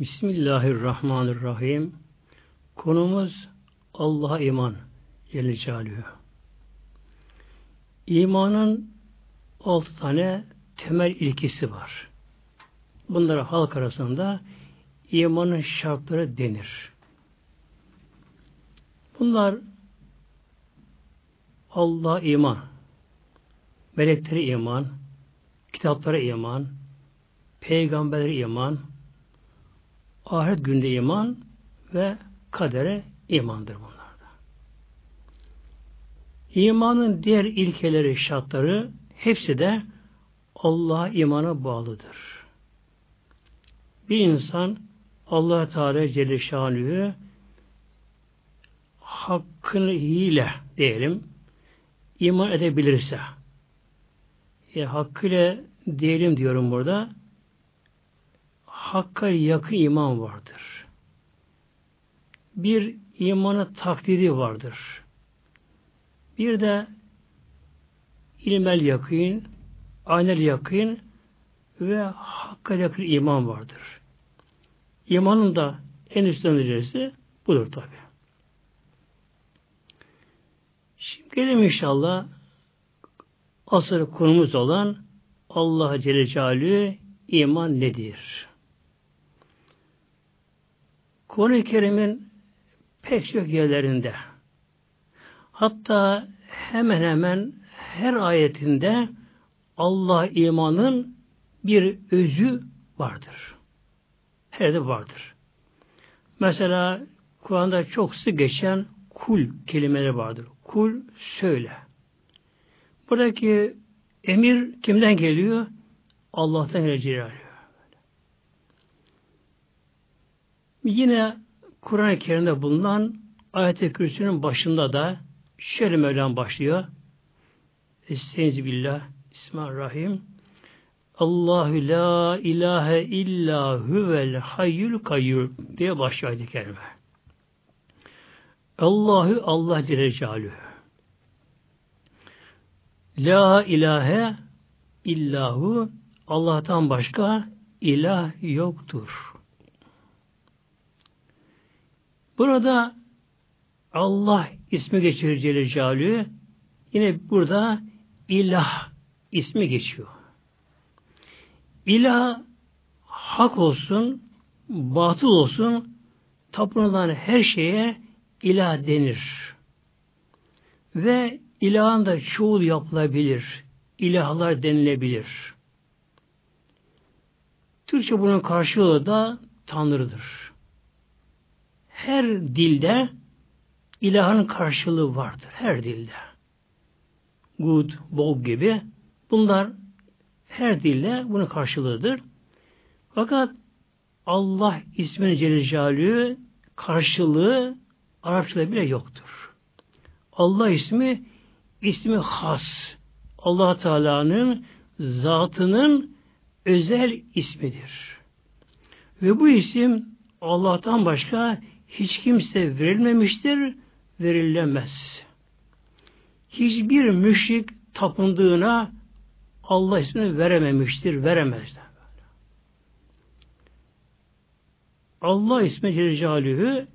Bismillahirrahmanirrahim. Konumuz Allah'a iman. Celaluhu. İmanın altı tane temel ilkesi var. Bunlara halk arasında imanın şartları denir. Bunlar Allah iman, meleklere iman, kitaplara iman, peygamberlere iman, ahiret günde iman ve kadere imandır bunlar da. İmanın diğer ilkeleri, şartları hepsi de Allah'a imana bağlıdır. Bir insan Allah Teala Celle Şanlı'yı hakkını diyelim iman edebilirse e, hakkıyla diyelim diyorum burada hakka yakın iman vardır. Bir imanı taklidi vardır. Bir de ilmel yakın, aynel yakın ve hakka yakın iman vardır. İmanın da en üstten derecesi budur tabi. Şimdi gelelim inşallah asıl konumuz olan Allah Celle Celaluhu iman nedir? Kur'an-ı Kerim'in pek çok yerlerinde hatta hemen hemen her ayetinde Allah imanın bir özü vardır. Her de vardır. Mesela Kur'an'da çok sık geçen kul kelimeleri vardır. Kul söyle. Buradaki emir kimden geliyor? Allah'tan geliyor. Yine Kur'an-ı Kerim'de bulunan ayet-i kürsünün başında da şöyle Mevlam başlıyor. Estaizu billah, Bismillahirrahmanirrahim. Allahu la ilahe illa huvel hayyul kayyum diye başlıyor ayet-i kerime. Allahu Allah Celle. La ilahe illahu Allah'tan başka ilah yoktur. Burada Allah ismi geçiyor Celle Celaluhu. Yine burada ilah ismi geçiyor. İlah hak olsun, batıl olsun, tapınılan her şeye ilah denir. Ve ilahın da çoğul yapılabilir. İlahlar denilebilir. Türkçe bunun karşılığı da Tanrı'dır her dilde ilahın karşılığı vardır. Her dilde. Good, Bog gibi bunlar her dilde bunun karşılığıdır. Fakat Allah isminin Celle karşılığı Arapçada bile yoktur. Allah ismi ismi has. Allah Teala'nın zatının özel ismidir. Ve bu isim Allah'tan başka hiç kimse verilmemiştir, verilemez. Hiçbir müşrik tapındığına Allah ismini verememiştir, veremezler. Allah ismi Celle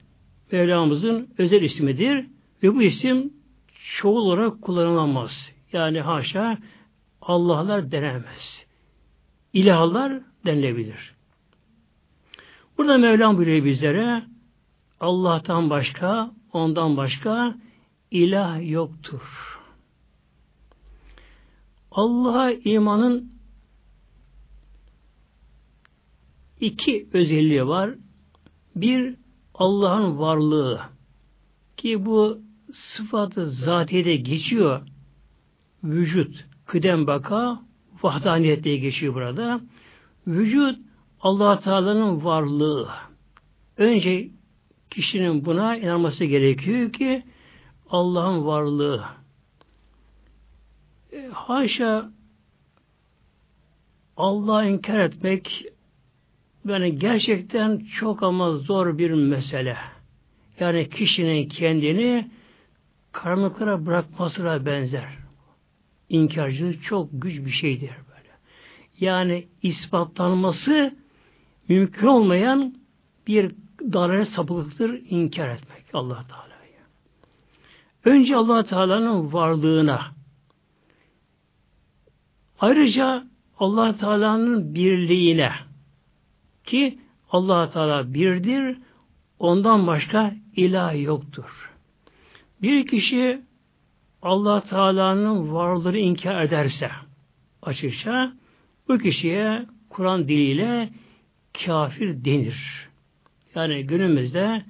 Mevlamızın özel ismidir ve bu isim çoğul olarak kullanılamaz. Yani haşa Allah'lar denemez. İlahlar denilebilir. Burada Mevlam buyuruyor bizlere Allah'tan başka, ondan başka ilah yoktur. Allah'a imanın iki özelliği var. Bir, Allah'ın varlığı. Ki bu sıfatı zatiyede geçiyor. Vücut, kıdem baka, vahdaniyet diye geçiyor burada. Vücut, allah Teala'nın varlığı. Önce kişinin buna inanması gerekiyor ki Allah'ın varlığı. E, haşa Allah'ı inkar etmek yani gerçekten çok ama zor bir mesele. Yani kişinin kendini karanlıklara bırakmasına benzer. İnkarcılık çok güç bir şeydir böyle. Yani ispatlanması mümkün olmayan bir dalalet sapıklıktır inkar etmek Allah Teala'yı. Önce Allah Teala'nın varlığına ayrıca Allah Teala'nın birliğine ki Allah Teala birdir, ondan başka ilah yoktur. Bir kişi Allah Teala'nın varlığını inkar ederse açıkça bu kişiye Kur'an diliyle kafir denir. Yani günümüzde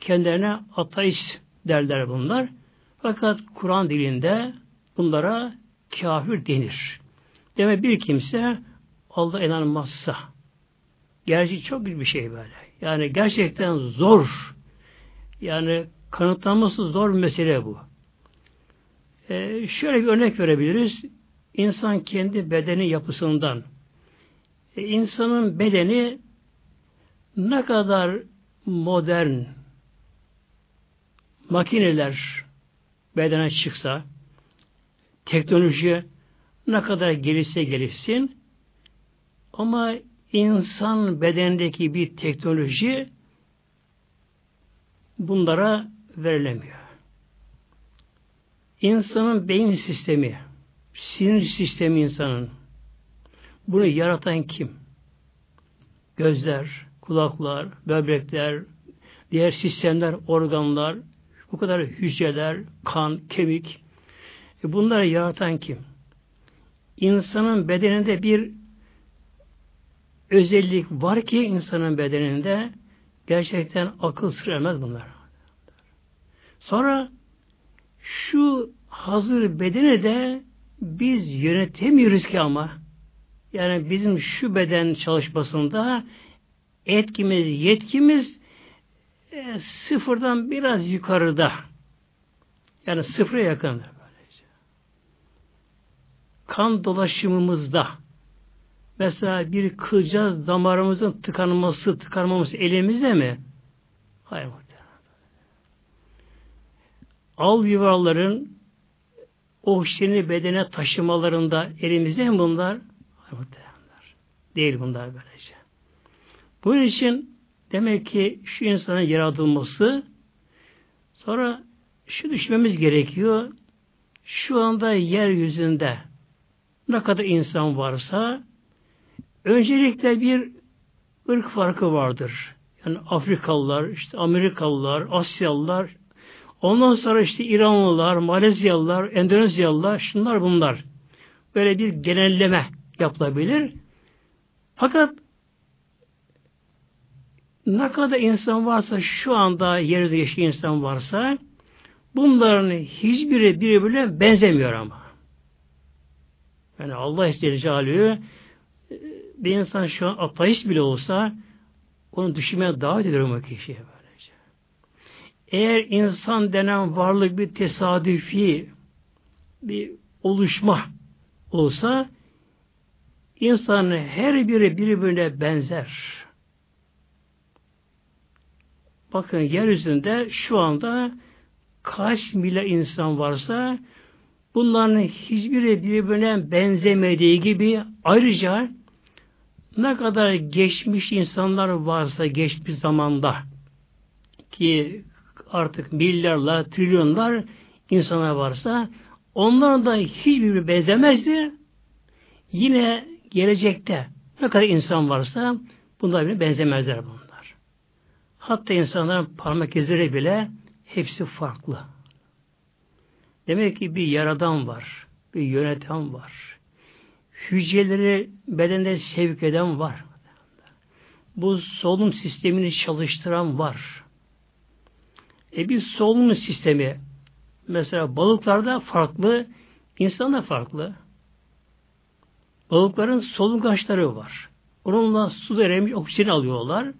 kendilerine ateist derler bunlar. Fakat Kur'an dilinde bunlara kafir denir. Demek bir kimse Allah inanmazsa gerçi çok bir şey böyle. Yani gerçekten zor. Yani kanıtlanması zor bir mesele bu. Ee, şöyle bir örnek verebiliriz. İnsan kendi bedeni yapısından e, insanın bedeni ne kadar modern makineler bedene çıksa teknoloji ne kadar gelişse gelişsin ama insan bedenindeki bir teknoloji bunlara verilemiyor. İnsanın beyin sistemi, sinir sistemi insanın bunu yaratan kim? Gözler, kulaklar, böbrekler, diğer sistemler, organlar, bu kadar hücreler, kan, kemik. E bunları yaratan kim? İnsanın bedeninde bir özellik var ki insanın bedeninde gerçekten akıl süremez bunlar. Sonra şu hazır bedeni de biz yönetemiyoruz ki ama yani bizim şu beden çalışmasında etkimiz, yetkimiz e, sıfırdan biraz yukarıda. Yani sıfıra yakın. Kan dolaşımımızda mesela bir kılcaz damarımızın tıkanması, tıkanmaması elimizde mi? Hayır Al yuvarların oksijeni bedene taşımalarında elimizde mi bunlar? Hayır Değil bunlar böylece. Bunun için demek ki şu insanın yaratılması sonra şu düşünmemiz gerekiyor. Şu anda yeryüzünde ne kadar insan varsa öncelikle bir ırk farkı vardır. Yani Afrikalılar, işte Amerikalılar, Asyalılar, ondan sonra işte İranlılar, Malezyalılar, Endonezyalılar, şunlar bunlar. Böyle bir genelleme yapılabilir. Fakat ne kadar insan varsa şu anda yerde yaşayan insan varsa bunların hiçbiri birbirine benzemiyor ama. Yani Allah Celle bir insan şu an ateist bile olsa onu düşünmeye davet ediyorum o kişiye böylece. Eğer insan denen varlık bir tesadüfi bir oluşma olsa insanın her biri birbirine benzer. Bakın yeryüzünde şu anda kaç milyar insan varsa bunların hiçbiri birbirine benzemediği gibi ayrıca ne kadar geçmiş insanlar varsa geçmiş zamanda ki artık milyarlar, trilyonlar insanlar varsa onlar da hiçbiri benzemezdi. Yine gelecekte ne kadar insan varsa bunlar birbirine benzemezler bunlar. Hatta insanların parmak izleri bile hepsi farklı. Demek ki bir yaradan var, bir yöneten var hücreleri bedende sevk eden var. Bu solunum sistemini çalıştıran var. E bir solunum sistemi mesela balıklarda farklı, insanda farklı. Balıkların solungaçları var. Onunla su erimiş oksijeni alıyorlar.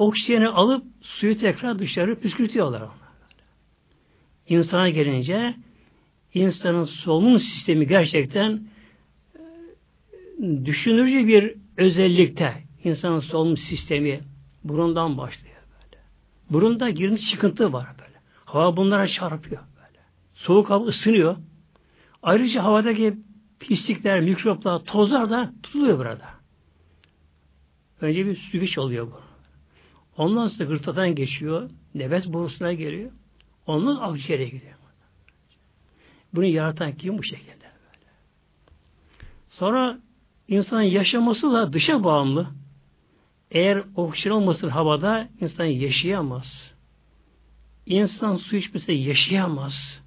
Oksijeni alıp suyu tekrar dışarı püskürtüyorlar. İnsana gelince insanın solunum sistemi gerçekten düşünürce bir özellikte insanın solunum sistemi burundan başlıyor böyle. Burunda girinti çıkıntı var böyle. Hava bunlara çarpıyor böyle. Soğuk hava ısınıyor. Ayrıca havadaki pislikler, mikroplar, tozlar da tutuluyor burada. Önce bir süzgeç oluyor bu. Ondan sonra gırtladan geçiyor. Nefes borusuna geliyor. Ondan akciğere gidiyor. Bunu yaratan kim bu şekilde? Böyle. Sonra insanın yaşaması da dışa bağımlı. Eğer oksijen olmasın havada insan yaşayamaz. İnsan su içmese yaşayamaz.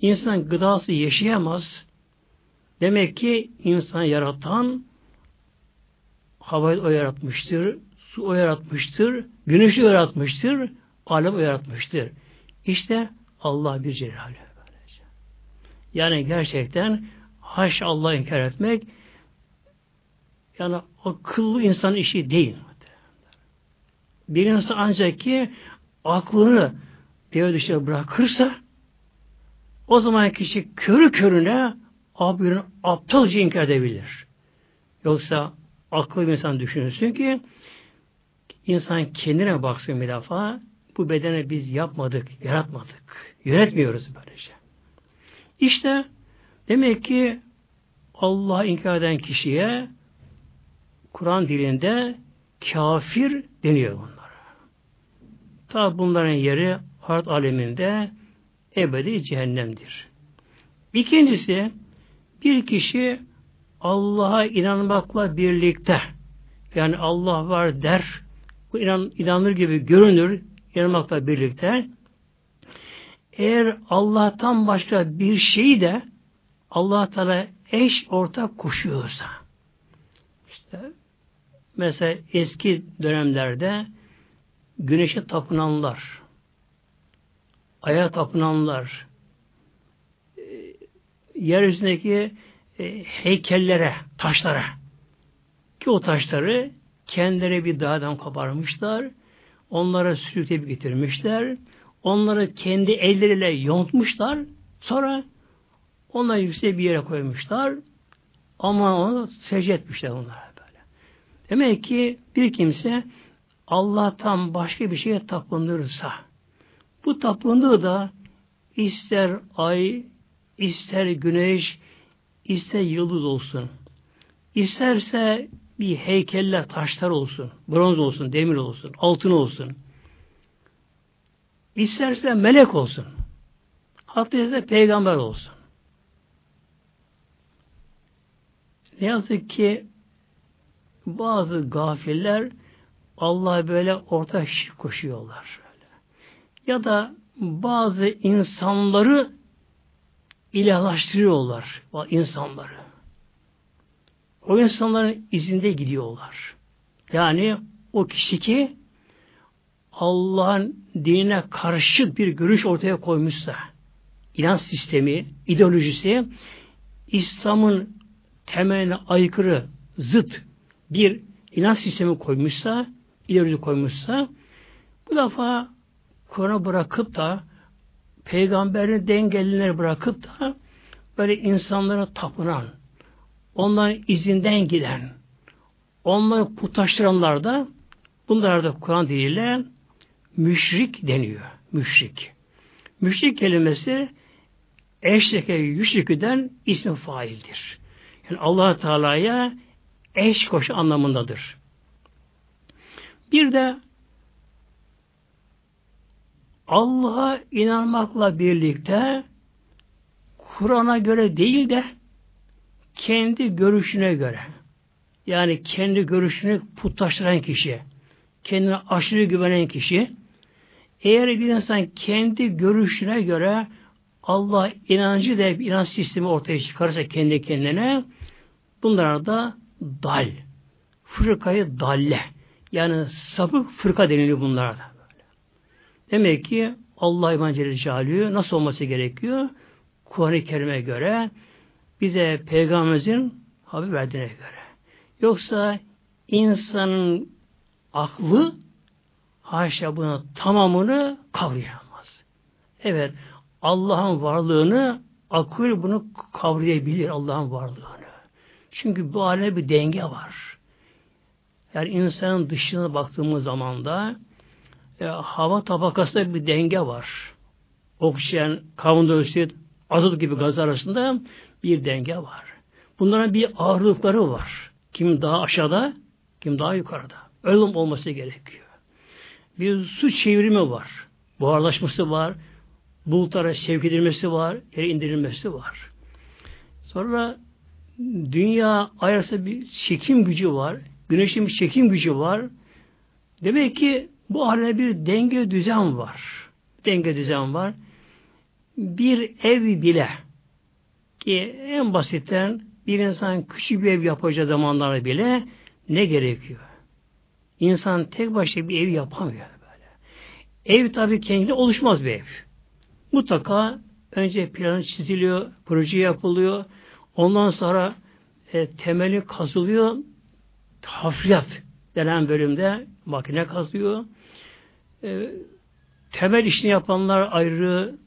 İnsan gıdası yaşayamaz. Demek ki insan yaratan havayı o yaratmıştır, su o yaratmıştır, güneşi yaratmıştır, alem o yaratmıştır. İşte Allah bir Celaluhu. Yani gerçekten haş Allah'ı inkar etmek yani akıllı insan işi değil. Bir insan ancak ki aklını devre dışı bırakırsa o zaman kişi körü körüne abinin aptalca inkar edebilir. Yoksa akıllı bir insan düşünürsün ki insan kendine baksın bir defa bu bedeni biz yapmadık, yaratmadık. Yönetmiyoruz böylece. İşte demek ki Allah inkar eden kişiye Kur'an dilinde kafir deniyor bunlara. Tabi bunların yeri harp aleminde ebedi cehennemdir. İkincisi bir kişi Allah'a inanmakla birlikte yani Allah var der bu inan, inanır gibi görünür inanmakla birlikte. Eğer Allah'tan başka bir şeyi de Allah Teala eş ortak koşuyorsa işte mesela eski dönemlerde güneşe tapınanlar aya tapınanlar e, yeryüzündeki e, heykellere, taşlara ki o taşları kendileri bir dağdan koparmışlar, onlara sürükleyip getirmişler, onları kendi elleriyle yontmuşlar, sonra onları yüksek bir yere koymuşlar, ama onu secde etmişler onlara böyle. Demek ki bir kimse Allah'tan başka bir şeye tapınırsa, bu tapındığı da ister ay, ister güneş, ister yıldız olsun, isterse bir heykeller, taşlar olsun, bronz olsun, demir olsun, altın olsun, isterse melek olsun, hatta ise peygamber olsun. Ne yazık ki bazı gafiller Allah'a böyle ortak şirk koşuyorlar. Ya da bazı insanları ilahlaştırıyorlar insanları. O insanların izinde gidiyorlar. Yani o kişi ki Allah'ın dinine karşı bir görüş ortaya koymuşsa, inanç sistemi, ideolojisi İslam'ın temeline aykırı, zıt bir inanç sistemi koymuşsa, ideoloji koymuşsa, bu defa Kur'an'ı bırakıp da peygamberin dengelinleri bırakıp da böyle insanlara tapınan, onların izinden giden, onları putlaştıranlar da bunlar da Kur'an diliyle müşrik deniyor. Müşrik. Müşrik kelimesi eşleke yüşriküden ismi faildir. Yani allah Teala'ya eş koş anlamındadır. Bir de Allah'a inanmakla birlikte Kur'an'a göre değil de kendi görüşüne göre yani kendi görüşünü putlaştıran kişi kendine aşırı güvenen kişi eğer bir insan kendi görüşüne göre Allah inancı da inanç sistemi ortaya çıkarırsa kendi kendine bunlar da dal. Fırkayı dalle. Yani sapık fırka deniliyor bunlara da. Demek ki Allah İman Celle nasıl olması gerekiyor? Kuran-ı Kerim'e göre bize Peygamberimizin haber verdiğine göre. Yoksa insanın aklı haşa bunu tamamını kavrayamaz. Evet Allah'ın varlığını akıl bunu kavrayabilir Allah'ın varlığını. Çünkü bu aleme bir denge var. Yani insanın dışına baktığımız zaman da e, hava tabakasında bir denge var. Oksijen, karbondioksit, azot gibi gaz arasında bir denge var. Bunların bir ağırlıkları var. Kim daha aşağıda, kim daha yukarıda. Öyle olması gerekiyor. bir su çevrimi var. Buharlaşması var. Bulutlara sevk edilmesi var. Yere indirilmesi var. Sonra dünya ayarsa bir çekim gücü var. Güneşin bir çekim gücü var. Demek ki bu alemde bir denge düzen var. Denge düzen var. Bir ev bile ki en basitten bir insan küçük bir ev yapacağı zamanlarda bile ne gerekiyor? İnsan tek başına bir ev yapamıyor böyle. Ev tabi kendi oluşmaz bir ev. Mutlaka önce planı çiziliyor, proje yapılıyor. Ondan sonra e, temeli kazılıyor. Hafriyat denen bölümde makine kazıyor. E, temel işini yapanlar ayrı,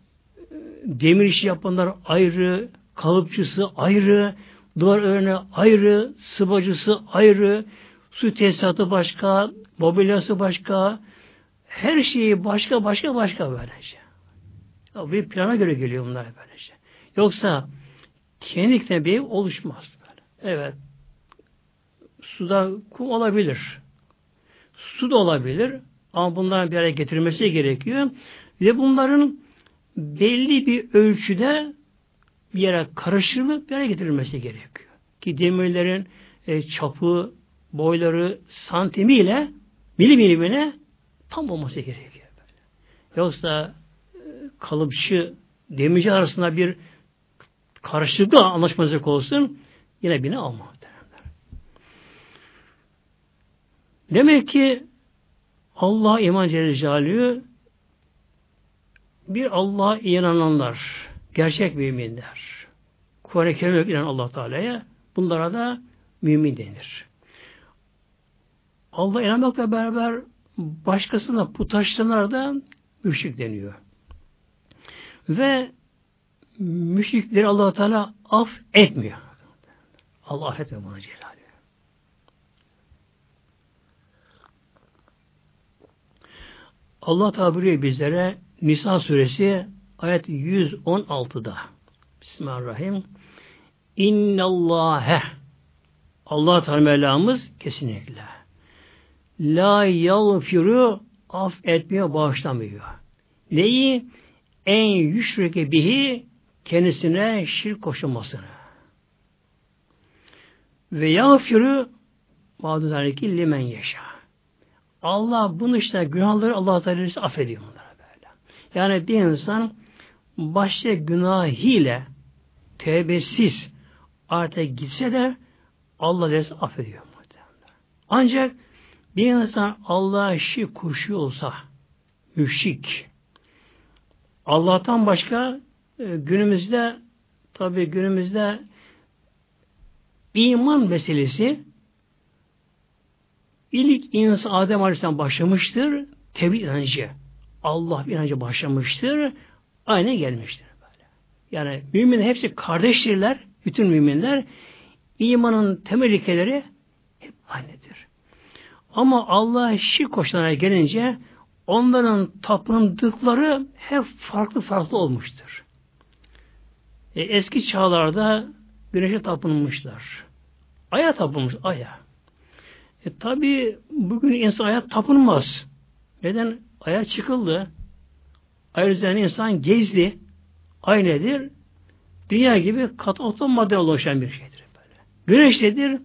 demir işi yapanlar ayrı, kalıpçısı ayrı, duvar örneği ayrı, sıvacısı ayrı, su tesisatı başka, mobilyası başka, her şeyi başka başka başka böylece. Ya bir plana göre geliyor bunlar böylece. Yoksa kendi bir oluşmaz. Böyle. Evet. Suda kum olabilir. Su da olabilir. Ama bunların bir araya getirilmesi gerekiyor. Ve bunların belli bir ölçüde bir yere karıştırılıp bir yere getirilmesi gerekiyor. Ki demirlerin e, çapı, boyları santimiyle milim milimine tam olması gerekiyor. Böyle. Yoksa e, kalıpçı demirci arasında bir karışıklık anlaşmazlık olsun yine bini almaz. Demek ki Allah iman Celle bir Allah'a inananlar, gerçek müminler. Kuran-ı Kerim'e inanan Allah Teala'ya bunlara da mümin denir. Allah inanmakla beraber başkasına putaşlanlara da müşrik deniyor. Ve müşrikleri allah Teala af etmiyor. Allah affetmiyor bana Celal. Allah tabiri bizlere Nisa suresi ayet 116'da. Bismillahirrahmanirrahim. İnnallâhe Allah Teala Mevlamız kesinlikle la yağfiru af etmiyor, bağışlamıyor. Neyi? En yüşreke bihi kendisine şirk koşulmasını. Ve yağfiru bazı zaliki limen yaşa. Allah bunu işte günahları Allah Teala affediyor bunlara böyle. Yani bir insan başta günahıyla tevbesiz artık gitse de Allah dersi affediyor. Ancak bir insan Allah'a şirk kuşu olsa müşrik Allah'tan başka e, günümüzde tabi günümüzde iman meselesi İlk insan Adem Aleyhisselam başlamıştır. Tevhid inancı. Allah inancı başlamıştır. Aynı gelmiştir. Böyle. Yani mümin hepsi kardeştirler. Bütün müminler. imanın temel ilkeleri hep aynıdır. Ama Allah'a şirk koşanlara gelince onların tapındıkları hep farklı farklı olmuştur. E, eski çağlarda güneşe tapınmışlar. Aya tapınmış, aya. E tabi bugün insan aya tapınmaz. Neden? Aya çıkıldı. Ay üzerine insan gezdi. Ay nedir? Dünya gibi kat atom madde oluşan bir şeydir. Böyle. Güneş nedir?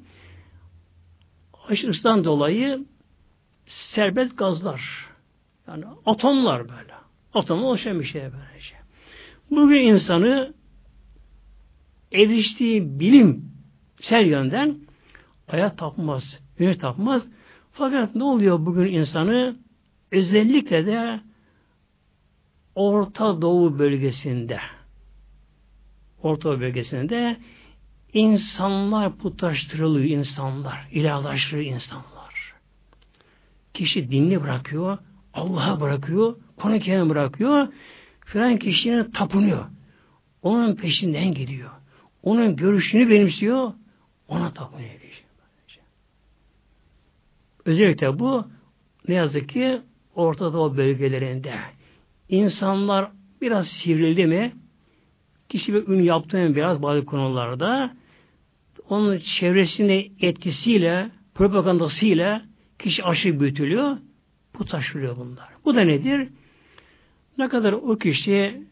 Aşırısından dolayı serbest gazlar. Yani atomlar böyle. Atom oluşan bir şey böylece. Bugün insanı eriştiği bilim sel yönden aya tapmaz. Güneş tapmaz. Fakat ne oluyor bugün insanı? Özellikle de Orta Doğu bölgesinde Orta Doğu bölgesinde insanlar putlaştırılıyor insanlar. ilahlaştırılıyor insanlar. Kişi dinini bırakıyor. Allah'a bırakıyor. Kendini bırakıyor. Filan kişinin tapınıyor. Onun peşinden gidiyor. Onun görüşünü benimsiyor. Ona tapınıyor. Özellikle bu ne yazık ki Orta Doğu bölgelerinde insanlar biraz sivrildi mi kişi bir ün yaptı mı biraz bazı konularda onun çevresinde etkisiyle propagandasıyla kişi aşırı büyütülüyor putlaştırıyor bunlar. Bu da nedir? Ne kadar o kişi e,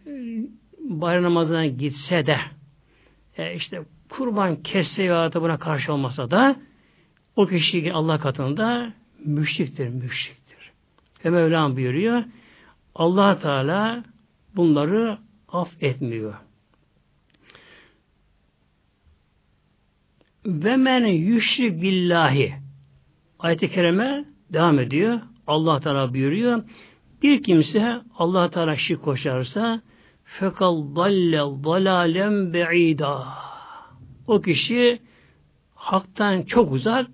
bayram namazına gitse de e, işte kurban kesse ya buna karşı olmasa da o kişi Allah katında müşriktir, müşriktir. Ve Mevlam buyuruyor allah Teala bunları affetmiyor. Ve men yüşrik billahi ayet-i kerime devam ediyor. Allah Teala buyuruyor. Bir kimse Allah Teala şirk koşarsa fekal dalle dalalem be'ida. O kişi haktan çok uzak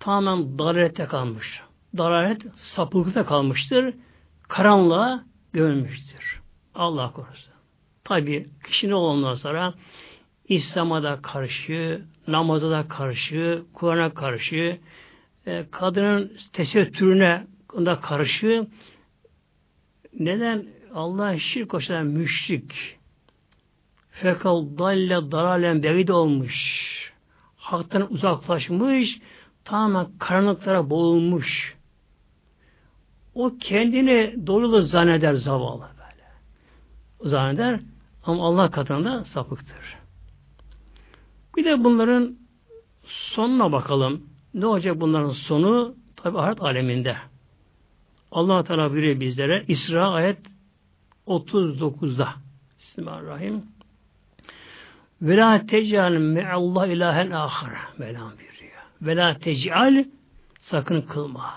tamamen dalalete kalmış. Dalalet sapıklıkta kalmıştır. Karanlığa gömülmüştür. Allah korusun. Tabi kişinin ondan sonra İslam'a da karşı, namaza da karşı, Kur'an'a karşı, e, kadının tesettürüne da karşı neden Allah şirk koşan müşrik fekal dalle daralen bevid olmuş haktan uzaklaşmış tamamen karanlıklara boğulmuş o kendini doğrulu zanneder zavallı böyle. Zanneder ama Allah katında sapıktır. Bir de bunların sonuna bakalım. Ne olacak bunların sonu? Tabi ahiret aleminde. Allah Teala buyuruyor bizlere İsra ayet 39'da. Bismillahirrahmanirrahim. Ve la tecal me'allah ilahen ahire. Mevlam buyuruyor. Ve la tecal sakın kılma.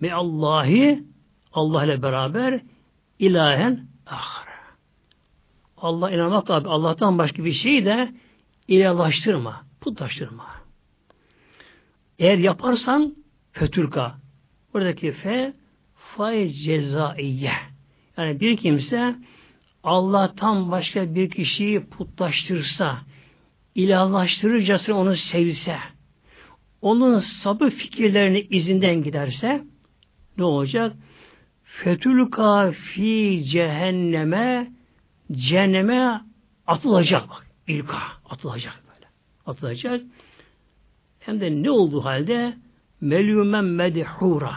Me'allahi Allah ile beraber ilahen ahire. Allah inanmak tabi Allah'tan başka bir şeyi de ilahlaştırma, putlaştırma. Eğer yaparsan fötürka. Buradaki fe fay cezaiye. Yani bir kimse Allah'tan başka bir kişiyi putlaştırsa, ilahlaştırırcasına onu sevse, onun sabı fikirlerini izinden giderse ne olacak? Fetülka fi cehenneme cehenneme atılacak bak. İlka atılacak böyle. Atılacak. Hem de ne olduğu halde melümen medhura.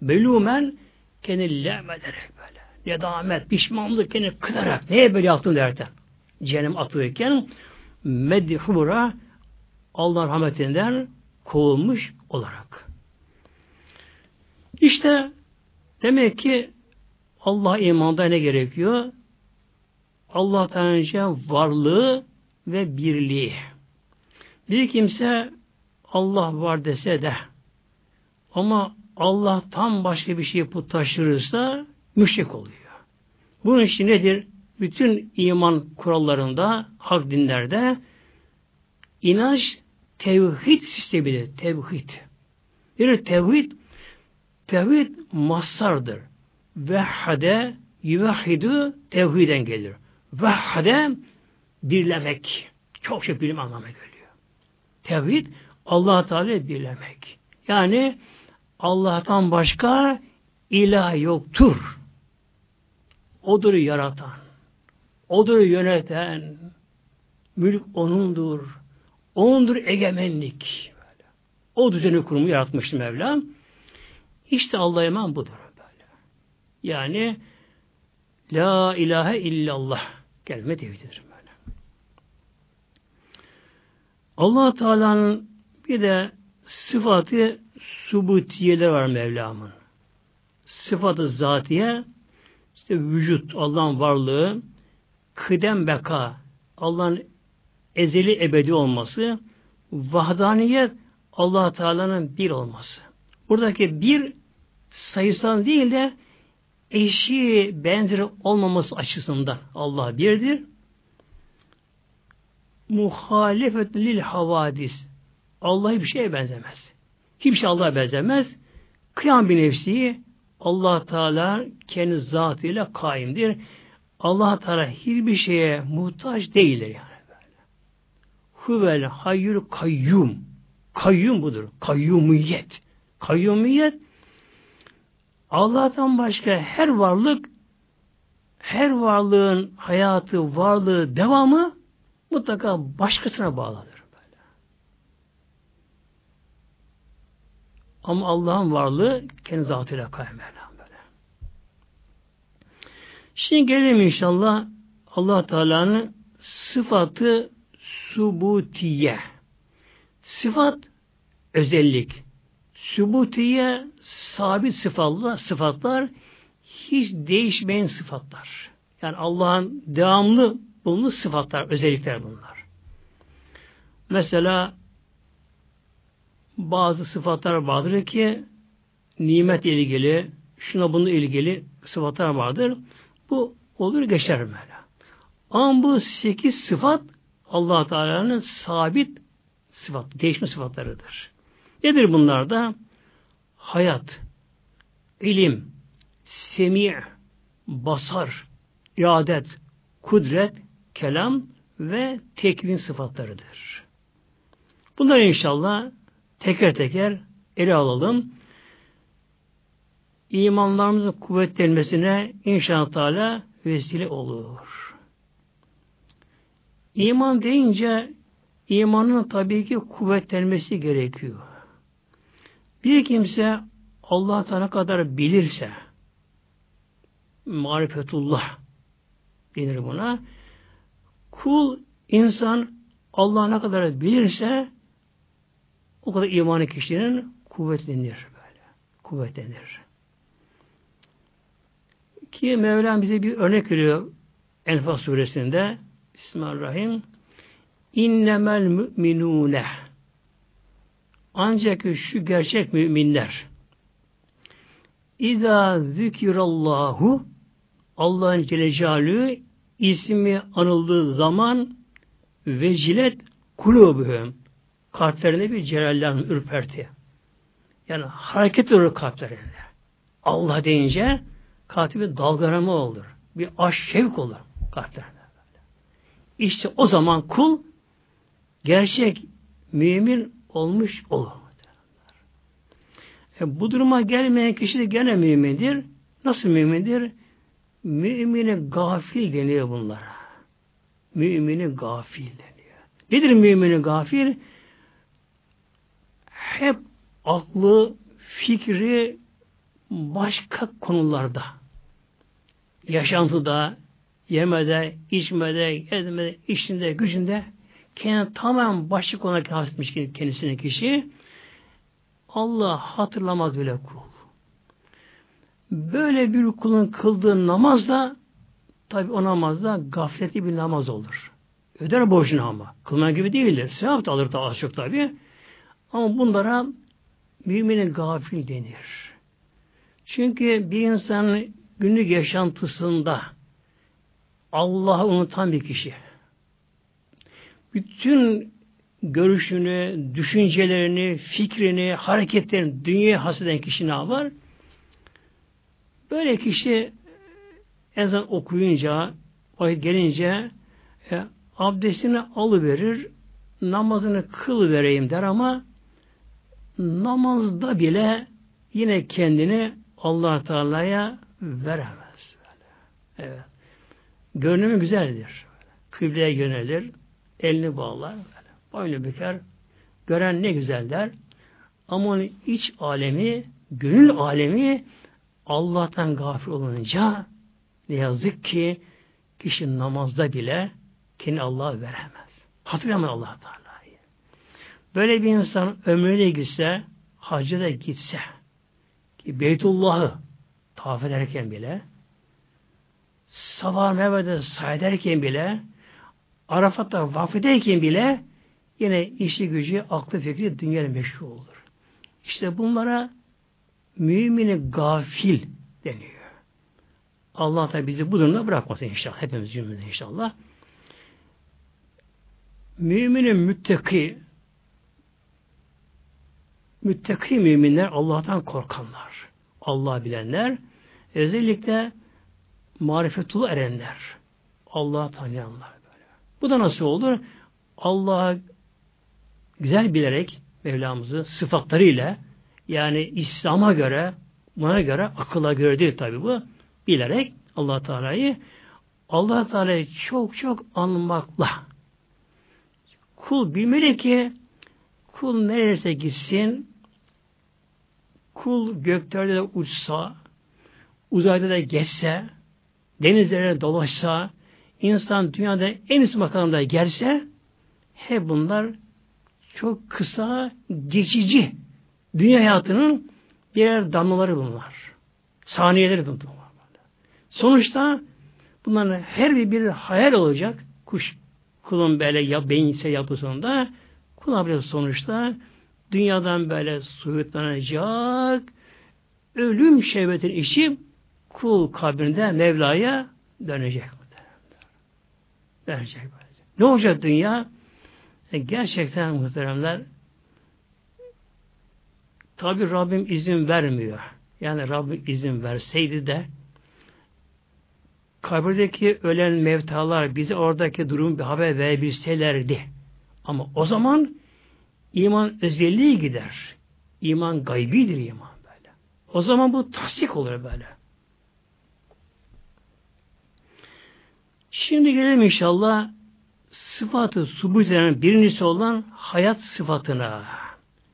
Melümen kendini lem ederek böyle. Nedamet, pişmanlık kendini kırarak. Neye böyle yaptın derken. Cehennem atılırken medhura Allah rahmetinden kovulmuş olarak. İşte demek ki Allah imanda ne gerekiyor? Allah Teala varlığı ve birliği. Bir kimse Allah var dese de ama Allah'tan başka bir şey putlaştırırsa müşrik oluyor. Bunun için nedir? Bütün iman kurallarında, hak dinlerde inanç tevhid sistemidir. Tevhid. Bir tevhid tevhid masardır. Vehhade yüvehhidu tevhiden gelir. Vehhade birlemek. Çok şey bilim anlamına geliyor. Tevhid allah Teala birlemek. Yani Allah'tan başka ilah yoktur. Odur yaratan. Odur yöneten. Mülk O'nundur. O'nundur egemenlik. O düzeni kurumu yaratmıştı Mevlam. İşte Allah'a iman budur. Böyle. Yani La ilahe illallah kelime tevhididir böyle. allah Teala'nın bir de sıfatı subutiyeler var Mevlam'ın. Sıfatı zatiye işte vücut, Allah'ın varlığı, kıdem beka, Allah'ın ezeli ebedi olması, vahdaniyet allah Teala'nın bir olması. Buradaki bir sayısal değil de eşi benzeri olmaması açısından Allah birdir. Muhalefet lil havadis. Allah bir şeye benzemez. Kimse Allah'a benzemez. Kıyam bir nefsi Allah Teala kendi zatıyla kaimdir. Allah Teala hiçbir şeye muhtaç değildir yani böyle. Huvel hayyul kayyum. Kayyum budur. Kayyumiyet. Kayyumiyet Allah'tan başka her varlık her varlığın hayatı, varlığı, devamı mutlaka başkasına bağlıdır. Böyle. Ama Allah'ın varlığı kendi zatıyla kaym böyle. Şimdi gelelim inşallah allah Teala'nın sıfatı subutiye. Sıfat özellik. Subutiye sabit sıfatlar, sıfatlar hiç değişmeyen sıfatlar. Yani Allah'ın devamlı bulunduğu sıfatlar, özellikler bunlar. Mesela bazı sıfatlar vardır ki nimet ilgili, şuna bununla ilgili sıfatlar vardır. Bu olur geçer böyle. Ama bu sekiz sıfat allah Teala'nın sabit sıfat, değişme sıfatlarıdır. Nedir bunlar da? Hayat, ilim, semi' basar, iradet, kudret, kelam ve tekvin sıfatlarıdır. Bunları inşallah teker teker ele alalım. İmanlarımızın kuvvetlenmesine inşallah Teala vesile olur. İman deyince imanın tabii ki kuvvetlenmesi gerekiyor. Bir kimse Allah Teala kadar bilirse marifetullah denir buna. Kul insan Allah ne kadar bilirse o kadar imanı kişinin kuvvetlenir böyle. Kuvvetlenir. Ki Mevlam bize bir örnek veriyor Enfal suresinde Bismillahirrahmanirrahim İnnemel müminune ancak şu gerçek müminler İza zikirallahu Allah'ın Celle ismi anıldığı zaman vecilet kulubuhum kalplerinde bir celallen ürperti. Yani hareket olur kalplerinde. Allah deyince kalbi dalgalanma olur. Bir şevk olur kalplerinde. İşte o zaman kul gerçek mümin olmuş olur. E, bu duruma gelmeyen kişi de gene mümindir. Nasıl mümindir? Mümini gafil deniyor bunlara. Mümini gafil deniyor. Nedir mümini gafil? Hep aklı, fikri başka konularda. Yaşantıda, yemede, içmede, gezmede, işinde, gücünde kendini tamamen başka konuda kastetmiş kendisine kişi Allah hatırlamaz bile kul. Böyle bir kulun kıldığı namaz da tabi o namaz da gafletli bir namaz olur. Öder borcunu ama. Kılma gibi değildir. Sevap da alır da az çok tabi. Ama bunlara müminin gafil denir. Çünkü bir insanın günlük yaşantısında Allah'ı unutan bir kişi bütün görüşünü, düşüncelerini, fikrini, hareketlerini dünyaya haseden kişi ne var? Böyle kişi ezan okuyunca, vakit gelince e, abdestini alıverir, namazını kıl vereyim der ama namazda bile yine kendini allah Teala'ya veremez. Evet. Görünümü güzeldir. Kıbleye yönelir, elini bağlar, boynu büker, gören ne güzel der. Ama onun iç alemi, gönül alemi Allah'tan gafil olunca ne yazık ki kişi namazda bile kendi Allah'a veremez. Hatırlamıyor allah Teala'yı. Böyle bir insan ömrüne gitse, hacca da gitse, ki Beytullah'ı tavaf ederken bile, sabah mevvede sayederken bile, Arafat'ta vakfedeyken bile yine işi gücü, aklı fikri dünyayla meşhur olur. İşte bunlara mümini gafil deniyor. Allah da bizi bu durumda bırakmasın inşallah. Hepimiz cümlemiz inşallah. Müminin müttaki müttaki müminler Allah'tan korkanlar. Allah bilenler özellikle marifetul erenler. Allah tanıyanlar. Bu da nasıl olur? Allah'a güzel bilerek Mevlamızı sıfatlarıyla yani İslam'a göre buna göre akılla göre değil tabi bu bilerek allah Teala'yı allah Teala'yı çok çok anmakla kul bilmeli ki kul neresi gitsin kul göklerde de uçsa uzayda da geçse denizlere dolaşsa, insan dünyada en üst makamda gelse, hep bunlar çok kısa, geçici dünya hayatının birer damlaları bunlar. Saniyeleri bunlar. Sonuçta bunların her bir, bir hayal olacak. Kuş kulun böyle ya beyinse yapısında kul sonuçta dünyadan böyle soyutlanacak ölüm şehvetin içi kul kabrinde Mevla'ya dönecek. Dönecek. Ne olacak dünya? E gerçekten muhteremler tabi Rabbim izin vermiyor. Yani Rabbim izin verseydi de kabirdeki ölen mevtalar bize oradaki durum bir haber verebilselerdi. Ama o zaman iman özelliği gider. İman gaybidir iman böyle. O zaman bu tasdik olur böyle. Şimdi gelelim inşallah sıfatı subut eden birincisi olan hayat sıfatına.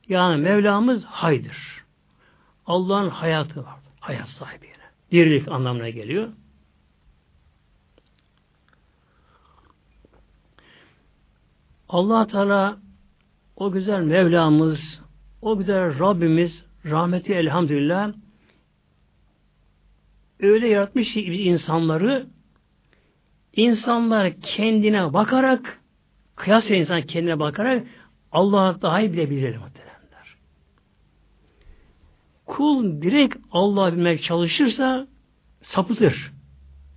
Yani Mevlamız haydır. Allah'ın hayatı var. Hayat sahibi. Dirilik anlamına geliyor. allah Teala o güzel Mevlamız, o güzel Rabbimiz, rahmeti elhamdülillah öyle yaratmış ki insanları insanlar kendine bakarak kıyas insan kendine bakarak Allah'a daha iyi bilebilir muhtemelenler. Kul direkt Allah'ı bilmek çalışırsa sapıtır.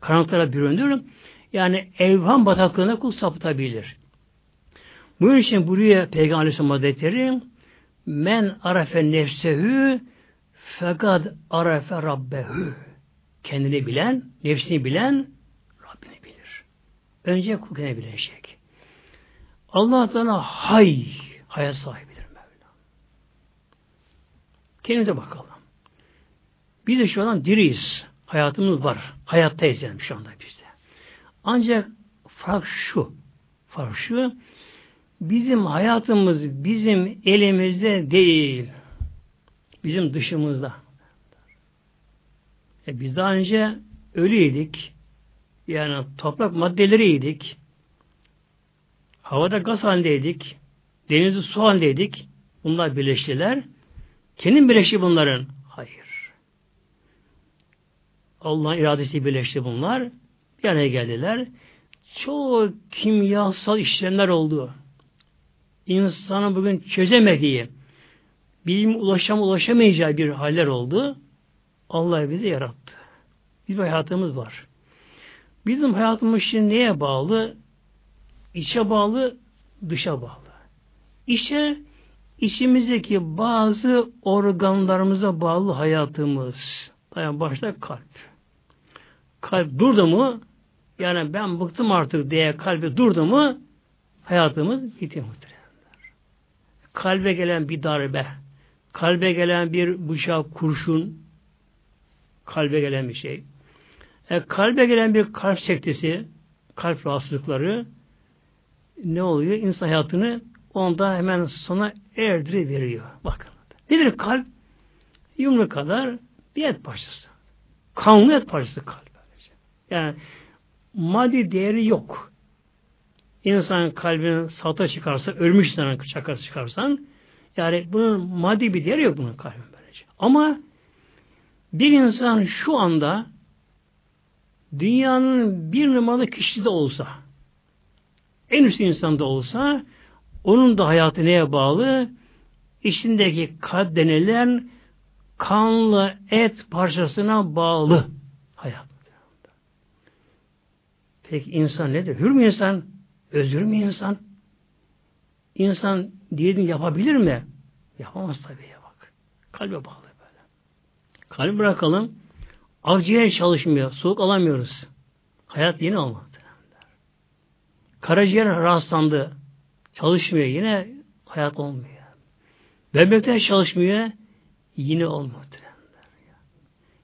Karanlıklara büründür. Yani evham bataklığına kul sapıtabilir. Bunun için buraya Peygamber Aleyhisselam Hazretleri men arafe nefsehü fekad arafe rabbehu kendini bilen, nefsini bilen. Önce kul kendini bilecek. Allah Teala hay, hayat sahibidir Mevla. Kendimize bakalım. Biz de şu an diriyiz. Hayatımız var. Hayattayız yani şu anda bizde. Ancak fark şu. Fark şu. Bizim hayatımız bizim elimizde değil. Bizim dışımızda. E biz daha önce ölüydik. Yani toprak maddeleriydik. Havada gaz halindeydik. Denizde su halindeydik. Bunlar birleştiler. Kimin birleşti bunların? Hayır. Allah'ın iradesi birleşti bunlar. Bir geldiler. Çok kimyasal işlemler oldu insanın bugün çözemediği, bilim ulaşam ulaşamayacağı bir haller oldu. Allah bizi yarattı. Bizim hayatımız var. Bizim hayatımız şimdi neye bağlı? İçe bağlı, dışa bağlı. İçe içimizdeki bazı organlarımıza bağlı hayatımız. Yani başta kalp. Kalp durdu mu yani ben bıktım artık diye kalbi durdu mu hayatımız bitti muhtemelen kalbe gelen bir darbe, kalbe gelen bir bıçak, kurşun, kalbe gelen bir şey. E, kalbe gelen bir kalp sektesi, kalp rahatsızlıkları ne oluyor? İnsan hayatını onda hemen sona erdiri Bakın. Nedir kalp? Yumru kadar bir et parçası. Kanlı et parçası kalp. Yani maddi değeri yok insan kalbinin salta çıkarsa, ölmüş insanın çakası çıkarsan, yani bunun maddi bir değeri yok bunun kalbin böylece. Ama bir insan şu anda dünyanın bir numaralı kişisi de olsa, en üst insanda olsa, onun da hayatı neye bağlı? İçindeki kalp denilen kanlı et parçasına bağlı hayat. Peki insan nedir? Hür mü insan? Özür mü insan? İnsan diyelim yapabilir mi? Yapamaz tabii ya bak. Kalbe bağlı böyle. Kalbi bırakalım. Akciğer çalışmıyor. Soğuk alamıyoruz. Hayat yine olmadı. Karaciğer rahatsızlandı. Çalışmıyor. Yine hayat olmuyor. Böbrekler çalışmıyor. Yine olmadı.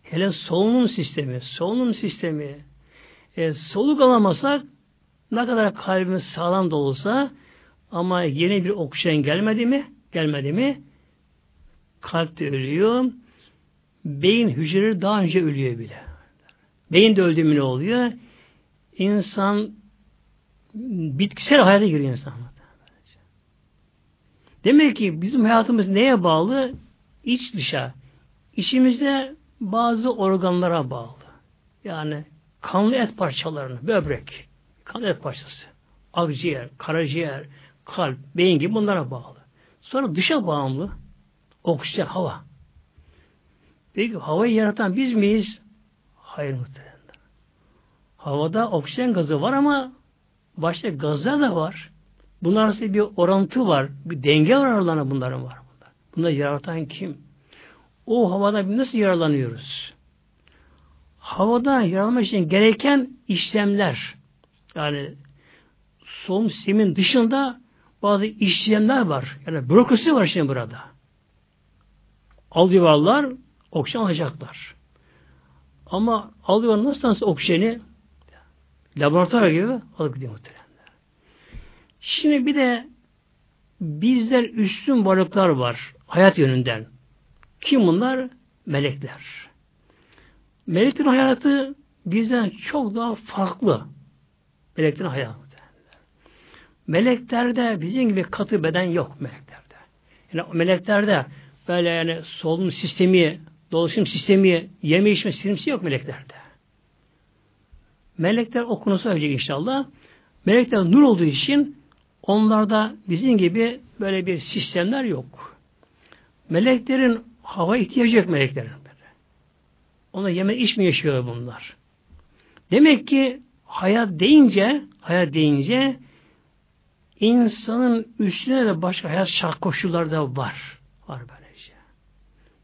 Hele solunum sistemi, solunum sistemi. E, soluk alamasak ne kadar kalbimiz sağlam da olsa ama yeni bir oksijen gelmedi mi? Gelmedi mi? Kalp de ölüyor. Beyin hücreleri daha önce ölüyor bile. beyin de öldü mü ne oluyor? İnsan bitkisel hayata giriyor insan. Demek ki bizim hayatımız neye bağlı? İç dışa. İçimizde bazı organlara bağlı. Yani kanlı et parçalarını, böbrek, kanlı et parçası, akciğer, karaciğer, kalp, beyin gibi bunlara bağlı. Sonra dışa bağımlı, oksijen, hava. Peki havayı yaratan biz miyiz? Hayır muhtemelen. Havada oksijen gazı var ama başka gazlar da var. Bunlar arasında bir orantı var. Bir denge var aralarında bunların var. Bunlar. Bunları yaratan kim? O havada nasıl yararlanıyoruz? Havada yararlanmak için gereken işlemler yani solunum sistemin dışında bazı işlemler var. Yani bürokrasi var şimdi burada. Aldıvarlar oksijen alacaklar. Ama aldıvar nasıl nasıl oksijeni laboratuvar gibi alıp gidiyor muhtemelen. Şimdi bir de bizler üstün varlıklar var hayat yönünden. Kim bunlar? Melekler. Meleklerin hayatı bizden çok daha farklı. Meleklerin hayatı. Meleklerde bizim gibi katı beden yok meleklerde. Yani meleklerde böyle yani solunum sistemi, dolaşım sistemi, yeme içme sistemi yok meleklerde. Melekler okunusu ölecek inşallah. Melekler nur olduğu için onlarda bizim gibi böyle bir sistemler yok. Meleklerin hava ihtiyacı yok meleklerin. Ona yeme içme yaşıyor bunlar. Demek ki hayat deyince hayat deyince insanın üstüne de başka hayat şart koşulları da var. Var böylece.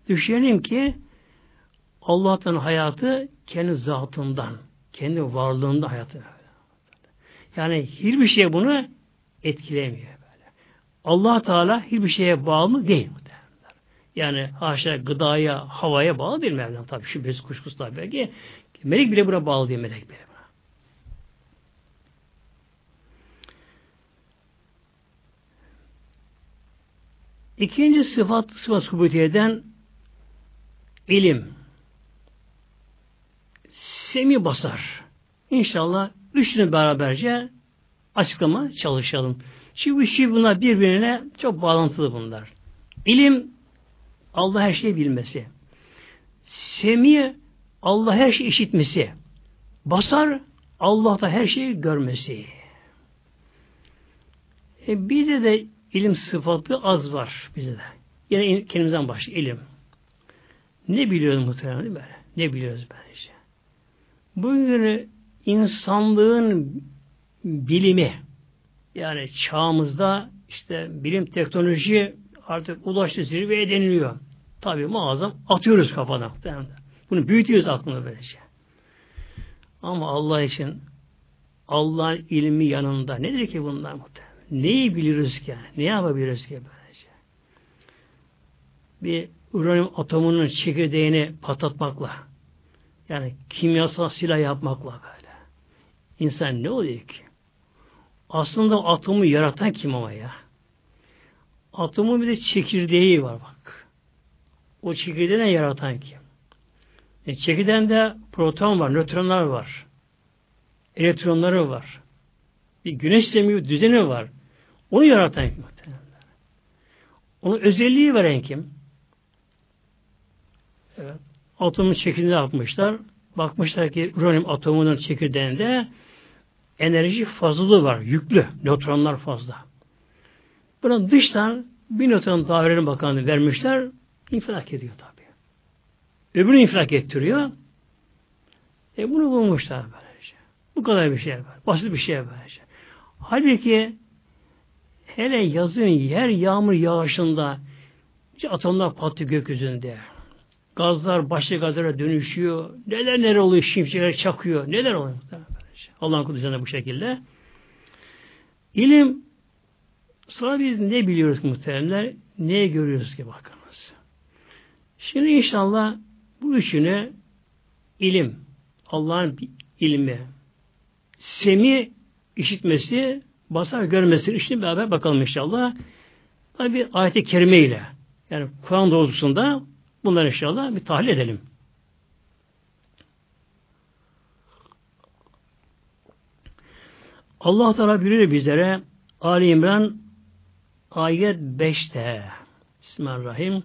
Düşünelim ki Allah'tan hayatı kendi zatından, kendi varlığında hayatı. Yani hiçbir şey bunu etkilemiyor böyle. Allah Teala hiçbir şeye bağlı değil. Yani haşa gıdaya, havaya bağlı değil Mevlam tabi. Şüphesiz kuşkusuz tabi belki. Melek bile buna bağlı değil melek bile. İkinci sıfat, sıfat subutiyeden ilim. Semi basar. İnşallah üçünü beraberce açıklama çalışalım. Çünkü şey bunlar birbirine çok bağlantılı bunlar. İlim Allah her şeyi bilmesi. Semi Allah her şeyi işitmesi. Basar Allah'ta her şeyi görmesi. E bize de ilim sıfatı az var bize de. Yine kendimizden başla ilim. Ne biliyoruz muhtemelen değil mi? Ne biliyoruz bence? Bugün insanlığın bilimi yani çağımızda işte bilim teknoloji artık ulaştı zirveye deniliyor. Tabi muazzam atıyoruz kafadan. Bunu büyütüyoruz aklına böylece. Ama Allah için Allah'ın ilmi yanında nedir ki bunlar muhtemelen? Neyi biliriz ki? Ne yapabiliriz ki böylece? Bir uranyum atomunun çekirdeğini patlatmakla yani kimyasal silah yapmakla böyle. İnsan ne oluyor ki? Aslında atomu yaratan kim ama ya? Atomun bir de çekirdeği var bak. O çekirdeğini yaratan kim? E, çekirdeğinde proton var, nötronlar var. Elektronları var. Bir güneş sistemi düzeni var. Onu yaratan kim? Onun özelliği veren kim? Atomun çekirdeğini yapmışlar. Bakmışlar ki uranyum atomunun çekirdeğinde enerji fazlalığı var. Yüklü. Nötronlar fazla. Buna dıştan bir nötron dairenin bakanlığı vermişler. infilak ediyor tabi. Öbürünü infilak ettiriyor. E bunu bulmuşlar böylece. Bu kadar bir şey var. Basit bir şey böylece. Halbuki hele yazın yer yağmur yağışında atomlar patlıyor gökyüzünde. Gazlar başka gazlara dönüşüyor. Neler neler oluyor şimşekler çakıyor. Neler oluyor? Allah'ın kudüsünde bu şekilde. İlim sonra biz ne biliyoruz muhteremler? Neye görüyoruz ki bakınız. Şimdi inşallah bu üçünü ilim, Allah'ın ilmi, semi işitmesi, basar görmesi üçünü beraber bakalım inşallah. Tabi ayet-i kerime ile yani Kur'an doğrultusunda Bunları inşallah bir tahlil edelim. Allah Teala buyuruyor bizlere Ali İmran ayet 5'te Bismillahirrahmanirrahim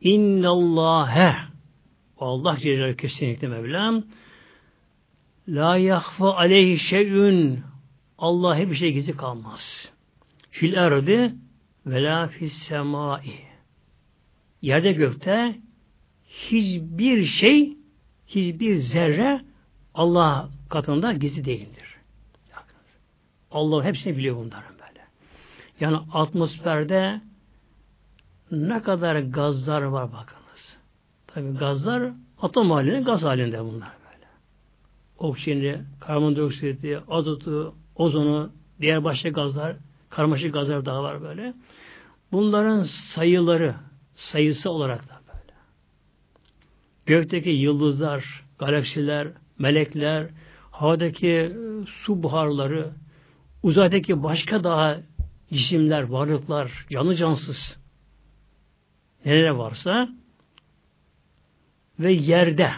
İnnallâhe Allah Celle kesinlikle Mevlam La yahfa aleyhi şeyün Allah hiçbir şey gizli kalmaz. Fil erdi ve la fis semai. Yerde gökte hiçbir şey, hiçbir zerre Allah katında gizli değildir. Allah hepsini biliyor bunların böyle. Yani atmosferde ne kadar gazlar var bakınız. Tabi gazlar atom halinde, gaz halinde bunlar böyle. Oksijeni, karbondioksiti, azotu, ozonu, diğer başka gazlar, karmaşık gazlar daha var böyle. Bunların sayıları, sayısı olarak da böyle. Gökteki yıldızlar, galaksiler, melekler, havadaki e, su buharları, uzaydaki başka daha cisimler, varlıklar, canlı cansız neler varsa ve yerde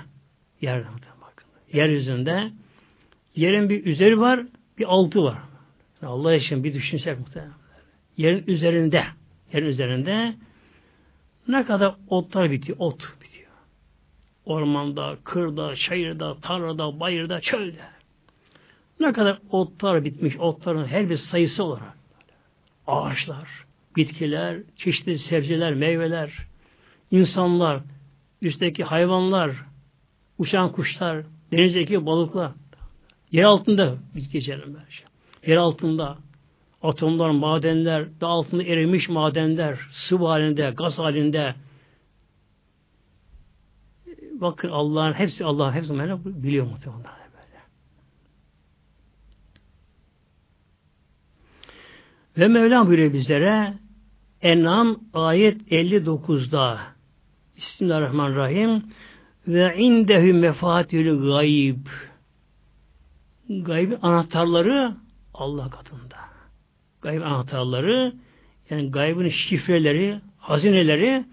yerde bakın. Yeryüzünde yerin bir üzeri var, bir altı var. Allah için bir düşünsek muhtemelen. Yerin üzerinde yerin üzerinde ne kadar otlar bitiyor. Ot bitiyor. Ormanda, kırda, çayırda, tarlada, bayırda, çölde. Ne kadar otlar bitmiş. Otların her bir sayısı olarak. Ağaçlar, bitkiler, çeşitli sebzeler, meyveler, insanlar, üstteki hayvanlar, uçan kuşlar, denizdeki balıklar, yer altında böyle şey. Yer altında atomlar, madenler, da altında erimiş madenler, sıvı halinde, gaz halinde. Bakın Allah'ın hepsi Allah hepsi biliyor muhtemelen böyle. Ve Mevlam buyuruyor bizlere En'am ayet 59'da Bismillahirrahmanirrahim ve indehü mefatihül gayb gaybin anahtarları Allah katında. Gayb anahtarları yani gaybın şifreleri, hazineleri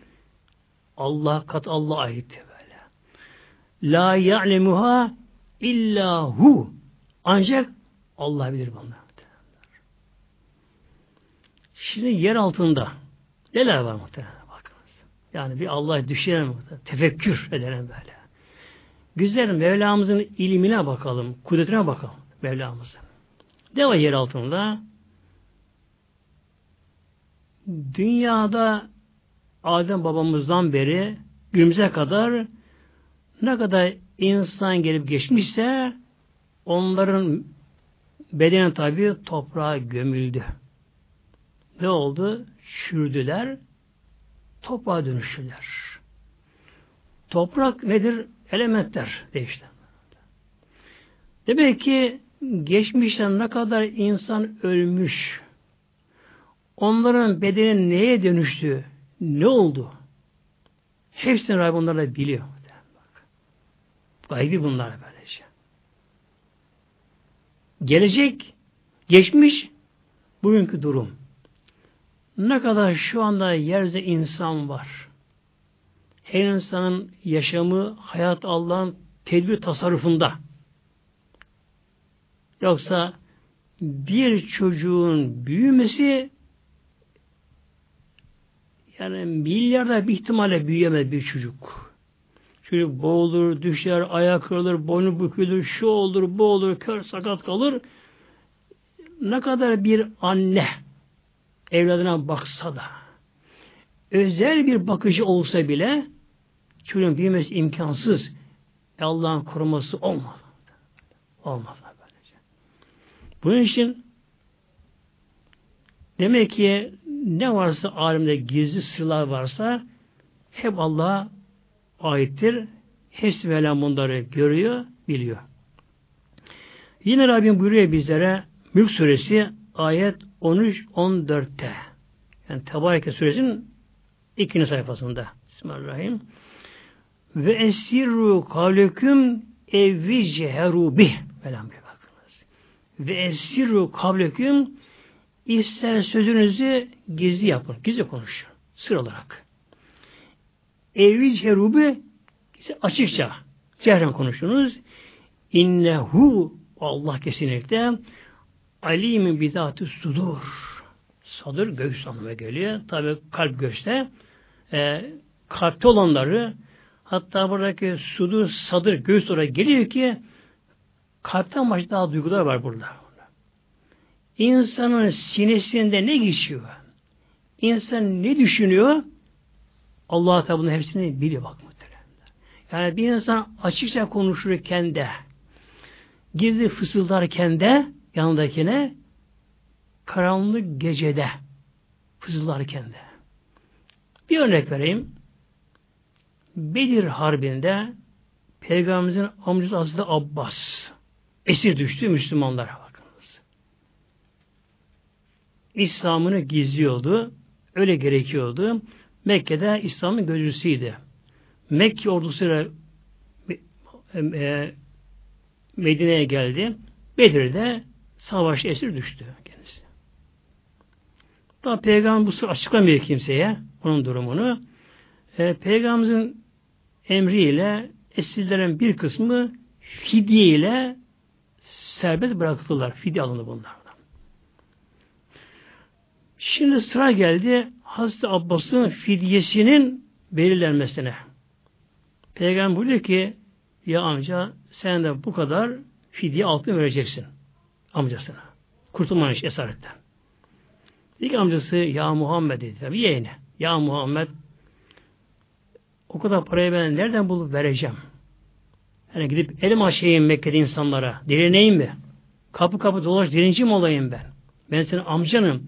Allah kat Allah ait böyle. La ya'lemuha illa hu. Ancak Allah bilir bunları. Şimdi yer altında neler var muhtemelen bakınız. Yani bir Allah düşünelim tefekkür edelim böyle. Güzel Mevlamızın ilmine bakalım, kudretine bakalım Mevlamızın. Ne var yer altında? Dünyada Adem babamızdan beri günümüze kadar ne kadar insan gelip geçmişse onların bedeni tabi toprağa gömüldü. Ne oldu? Çürdüler, toprağa dönüştüler. Toprak nedir? Elementler değişti. Demek ki geçmişten ne kadar insan ölmüş, onların bedeni neye dönüştü, ne oldu? Hepsini Rabbim onlarla biliyor. Gaybi bunlar böylece. Gelecek, geçmiş, bugünkü durum. Ne kadar şu anda yerde insan var. Her insanın yaşamı, hayat Allah'ın tedbir tasarrufunda. Yoksa bir çocuğun büyümesi yani milyarda bir ihtimalle büyüyemez bir çocuk. Çocuk boğulur, düşer, ayak kırılır, boynu bükülür, şu olur, bu olur, kör sakat kalır. Ne kadar bir anne evladına baksa da özel bir bakıcı olsa bile çocuğun büyümesi imkansız. Allah'ın koruması olmaz. Olmaz. Böylece. Bunun için demek ki ne varsa alemde gizli sırlar varsa hep Allah'a aittir. Hepsi Mevlam bunları görüyor, biliyor. Yine Rabbim buyuruyor bizlere Mülk Suresi ayet 13-14'te yani Tebareke Suresinin ikinci sayfasında Bismillahirrahmanirrahim ve esirru kavleküm evvi ceheru bih Velham bakınız. Ve esirru kavleküm ister sözünüzü gizli yapın. Gizli konuşun. Sır olarak. Evvi ceheru bih açıkça cehren konuşunuz. İnnehu Allah kesinlikle alimin bizatı sudur. Sadır göğüs anlamına geliyor. Tabi kalp göğüste. E, kalpte olanları hatta buradaki sudur, sadır, göğüs oraya geliyor ki kalpten başka daha duygular var burada. İnsanın sinesinde ne geçiyor? İnsan ne düşünüyor? Allah Teala bunun hepsini biliyor bak Yani bir insan açıkça konuşurken de gizli fısıldarken de yanındakine karanlık gecede fısıldarken de. Bir örnek vereyim. Bedir Harbi'nde Peygamberimizin amcası Hazreti Abbas esir düştü Müslümanlara. İslam'ını gizliyordu. Öyle gerekiyordu. Mekke'de İslam'ın gözcüsüydü. Mekke ordusuyla e, Medine'ye geldi. Bedir'de savaş esir düştü kendisi. Daha Peygamber bu sır açıklamıyor kimseye onun durumunu. E, Peygamberimizin emriyle esirlerin bir kısmı fidye ile serbest bırakıldılar. Fidye alındı bunlardan. Şimdi sıra geldi Hazreti Abbas'ın fidyesinin belirlenmesine. Peygamber buyuruyor ki ya amca sen de bu kadar fidye altın vereceksin amcasına. Kurtulman iş esaretten. İlk amcası ya Muhammed dedi. Tabi yeğeni. Ya Muhammed o kadar parayı ben nereden bulup vereceğim? Yani gidip elim açayım Mekke'de insanlara. Direneyim mi? Kapı kapı dolaş direnci mi olayım ben? Ben senin amcanım.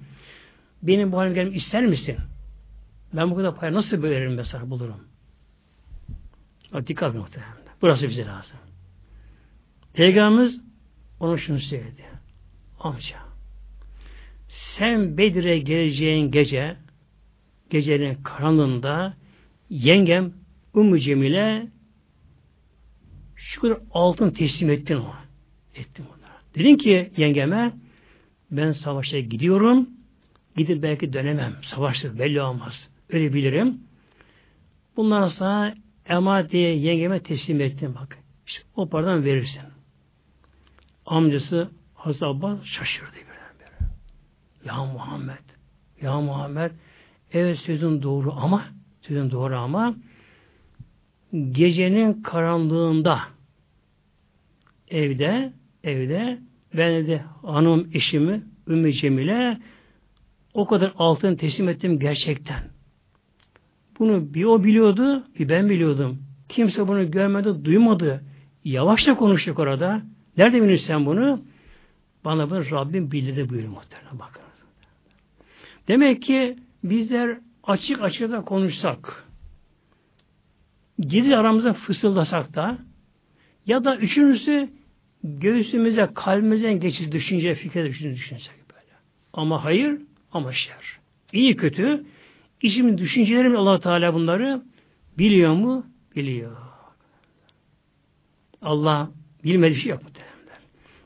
Benim bu halime gelmek ister misin? Ben bu kadar parayı nasıl veririm mesela bulurum? Bak dikkat muhtemelen. Burası bize lazım. Peygamberimiz ona şunu söyledi. Amca sen Bedir'e geleceğin gece gecenin karanlığında yengem Ümmü Cemile şu kadar altın teslim ettin o. Ettim ona. Dedin ki yengeme ben savaşa gidiyorum. Gidip belki dönemem. Savaştır belli olmaz. Öyle bilirim. Bunlar sana emanet diye yengeme teslim ettim bak. İşte o paradan verirsin. Amcası Hazreti Abbas şaşırdı birdenbire. Ya Muhammed, ya Muhammed, evet sözün doğru ama, sözün doğru ama gecenin karanlığında evde, evde ben de hanım eşimi Ümmü Cemile o kadar altın teslim ettim gerçekten. Bunu bir o biliyordu, bir ben biliyordum. Kimse bunu görmedi, duymadı. Yavaşça konuştuk orada. Nerede biliyorsun sen bunu? Bana bunu Rabbim bildirdi buyuruyor muhtemelen bakın. Demek ki bizler açık açık da konuşsak, gizli aramızda fısıldasak da ya da üçüncüsü göğsümüze, kalbimizden geçir düşünce, fikre düşünsek böyle. Ama hayır, ama şer. İyi kötü, içimin düşünceleri allah Teala bunları biliyor mu? Biliyor. Allah bilmediği şey yok mu?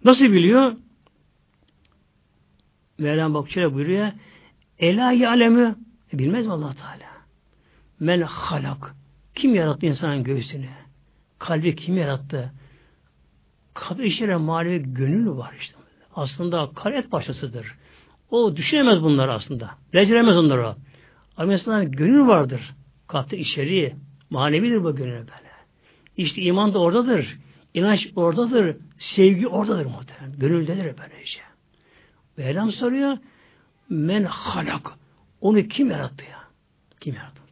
Nasıl biliyor? Mevlam bak şöyle buyuruyor. Ela alemi e, bilmez mi allah Teala? Men halak. Kim yarattı insanın göğsünü? Kalbi kim yarattı? Kalp işlere manevi gönül var işte. Aslında kalp başlasıdır. O düşünemez bunları aslında. Beceremez onları. Ama mesela gönül vardır. Kalpte içeriği. Manevidir bu gönül böyle. İşte iman da oradadır. İnanç oradadır. Sevgi oradadır muhtemelen. Gönüldedir böylece. Ve Elham soruyor men halak. Onu kim yarattı ya? Kim yarattı?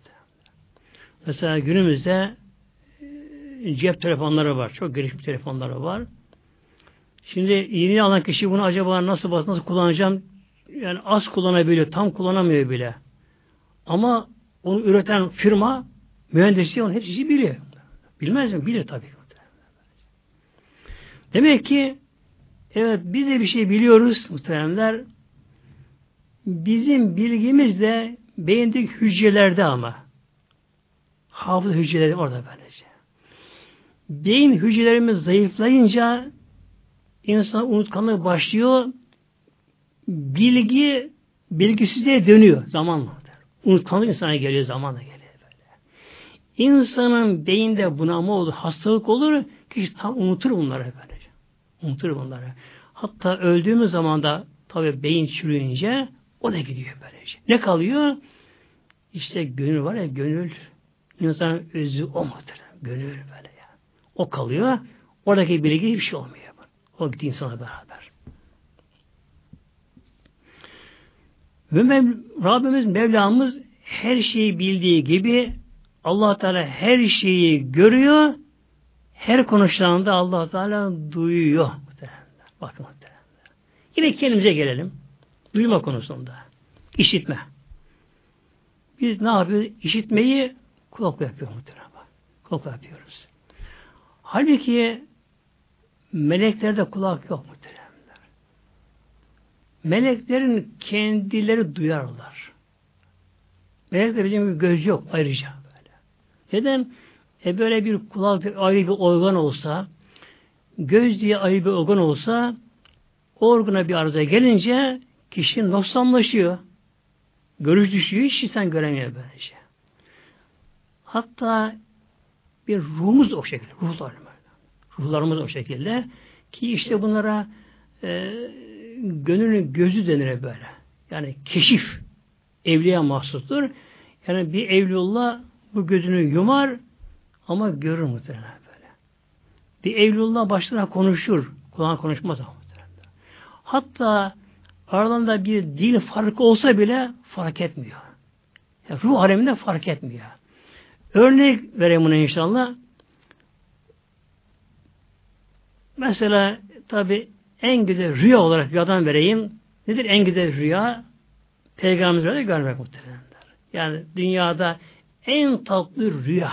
Mesela günümüzde e, cep telefonları var. Çok gelişmiş telefonları var. Şimdi yeni alan kişi bunu acaba nasıl nasıl kullanacağım yani az kullanabiliyor, tam kullanamıyor bile. Ama onu üreten firma mühendisliği onun hepsi biliyor. Bilmez mi? Bilir tabii. Demek ki evet biz de bir şey biliyoruz muhteremler. Bizim bilgimiz de beyindeki hücrelerde ama. Hafız hücreleri orada böylece. Beyin hücrelerimiz zayıflayınca insan unutkanlık başlıyor. Bilgi bilgisizliğe dönüyor zamanla. Unutkanlık insana geliyor zamanla geliyor böyle. İnsanın beyinde bunama olur, hastalık olur, kişi tam unutur bunları böyle. Unutur bunları. Hatta öldüğümüz zaman da tabi beyin çürüyünce o da gidiyor böylece. Ne kalıyor? İşte gönül var ya gönül insanın özü o mudur. Gönül böyle ya. O kalıyor. Oradaki bilgi hiçbir şey olmuyor. O gitti insana beraber. Ve Mev Rabbimiz Mevlamız her şeyi bildiği gibi allah Teala her şeyi görüyor. Her konuşanında allah Teala duyuyor. Bakın Yine kendimize gelelim. Duyma konusunda. İşitme. Biz ne yapıyoruz? İşitmeyi kulakla yapıyoruz muhtemelen. Kulakla yapıyoruz. Halbuki meleklerde kulak yok muhtemelen. Meleklerin kendileri duyarlar. Melekler bizim bir göz yok ayrıca böyle. Neden? E böyle bir kulak ayrı bir organ olsa, göz diye ayrı bir organ olsa, organa bir arıza gelince kişi noksanlaşıyor. Görüş düşüyor, hiç insan göremiyor böylece. Hatta bir ruhumuz o şekilde, ruhlar ruhlarımız o şekilde ki işte bunlara e, gönlünün gözü denir böyle. Yani keşif evliya mahsustur. Yani bir evlullah bu gözünü yumar ama görür muhtemelen böyle. Bir evlullah başlarına konuşur. Kulağına konuşmaz ama muhtemelen. Hatta aralarında bir dil farkı olsa bile fark etmiyor. Yani ruh aleminde fark etmiyor. Örnek vereyim buna inşallah. Mesela tabi en güzel rüya olarak rüyadan vereyim. Nedir en güzel rüya? Peygamberimizi görmek muhtemelenler. Yani dünyada en tatlı rüya.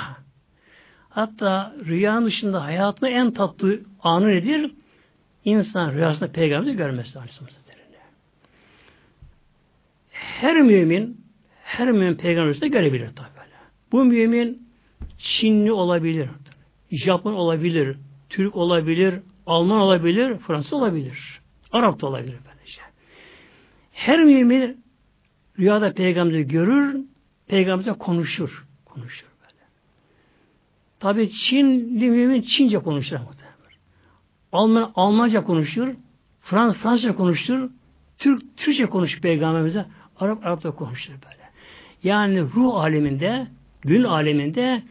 Hatta rüyanın dışında hayatında en tatlı anı nedir? İnsan rüyasında peygamberi görmesi Aleyhisselatü Her mümin her mümin peygamberi görebilir tabi. Bu mümin Çinli olabilir, Japon olabilir, Türk olabilir, Alman olabilir, Fransız olabilir. Arap da olabilir böylece. Her mümin rüyada peygamberi görür, peygamberle konuşur. Konuşur böyle. Tabi Çinli mümin Çince konuşur. Alman, Almanca konuşur, Frans, Fransızca konuşur, Türk, Türkçe konuşur peygamberimize, Arap, Arapça konuşur böyle. Yani ruh aleminde, gün aleminde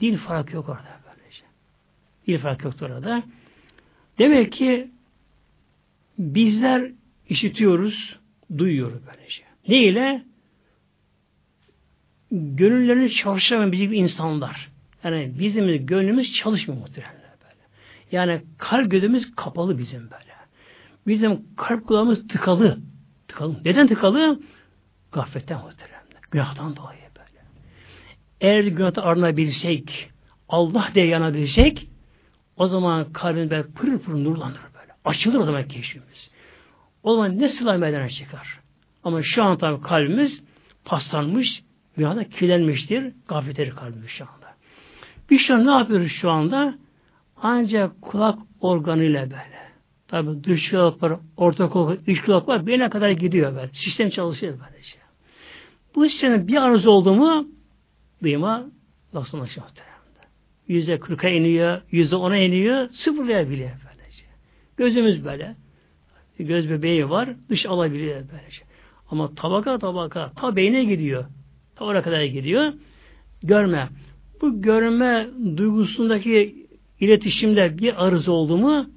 dil fark yok orada böylece. Dil fark yok orada. Demek ki bizler işitiyoruz, duyuyoruz böylece. Ne ile? Gönüllerini çalışamayan bizim insanlar. Yani bizim gönlümüz çalışmıyor muhtemelen böyle. Yani kalp gözümüz kapalı bizim böyle. Bizim kalp kulağımız tıkalı. Tıkalı. Neden tıkalı? Gafletten muhtemelen. Günahtan dolayı böyle. Eğer günahta arınabilsek, Allah diye yanabilsek, o zaman kalbimiz böyle pırıl pırıl nurlanır böyle. Açılır o zaman keşfimiz. O zaman ne sıla meydana çıkar. Ama şu an tabi kalbimiz paslanmış, dünyada kirlenmiştir. Gafletleri kalbimiz şu anda. Şu an ne yapıyoruz şu anda? Ancak kulak organıyla böyle. Tabi dış kulaklar, orta kulak, iç kulaklar bir yere kadar gidiyor böyle. Sistem çalışıyor böylece. Bu sistemin bir arıza oldu mu duyma nasıl aşağı yüzde kırka iniyor, yüzde ona iniyor, sıfırlayabiliyor böylece. Gözümüz böyle. Göz bebeği var, dış alabiliyor böylece. Ama tabaka tabaka, ta beyne gidiyor. Ta oraya kadar gidiyor. Görme. Bu görme duygusundaki iletişimde bir arız oldu mu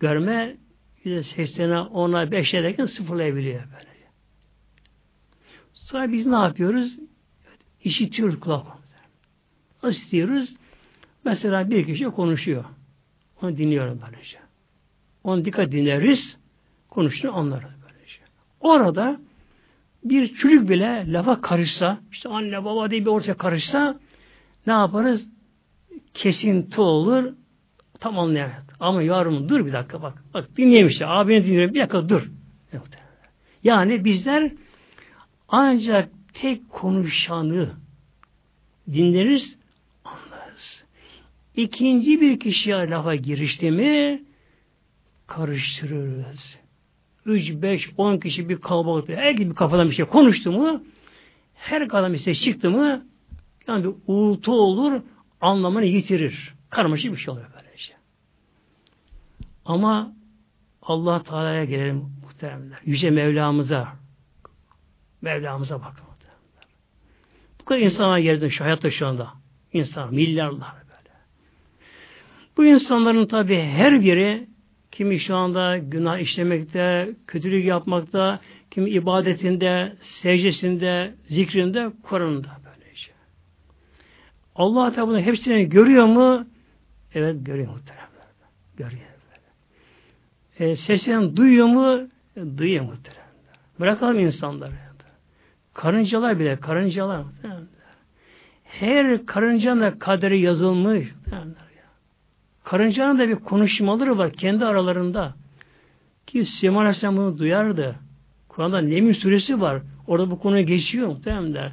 görme yüzde seksene, ona, beşe derken sıfırlayabiliyor böyle. Sonra biz ne yapıyoruz? İşitiyoruz kulak. Nasıl istiyoruz? Mesela bir kişi konuşuyor. Onu dinliyorum böylece. Onu dikkat dinleriz. Konuştuğunu anlarız böylece. Orada bir çocuk bile lafa karışsa, işte anne baba diye bir ortaya karışsa ne yaparız? Kesinti olur. Tam anlayamayız. Ama yavrum dur bir dakika bak. Bak dinleyemiş ya. Abini dinliyorum. Bir dakika dur. Yani bizler ancak tek konuşanı dinleriz İkinci bir kişiye lafa girişti mi karıştırırız. Üç, beş, on kişi bir kalabalıkta her gibi kafadan bir şey konuştu mu her kalan bir ses çıktı mı yani bir uğultu olur anlamını yitirir. Karmaşık bir şey oluyor böylece. Ama Allah Teala'ya gelelim muhteremler. Yüce Mevlamıza. Mevlamıza bakın. Bu kadar insana geldi şu hayatta şu anda. İnsan, milyarlar. Bu insanların tabi her biri kimi şu anda günah işlemekte, kötülük yapmakta, kimi ibadetinde, secdesinde, zikrinde, Kur'an'da böylece. Allah Teala bunu hepsini görüyor mu? Evet görüyor muhteremler. Görüyor. E, sesini duyuyor mu? E, duyuyor muhteremler. Bırakalım insanları. Karıncalar bile, karıncalar. Her karıncanın kaderi yazılmış. Karıncanın da bir konuşmaları var kendi aralarında. Ki Süleyman Aleyhisselam bunu duyardı. Kur'an'da Neml suresi var. Orada bu konu geçiyor muhtemelen.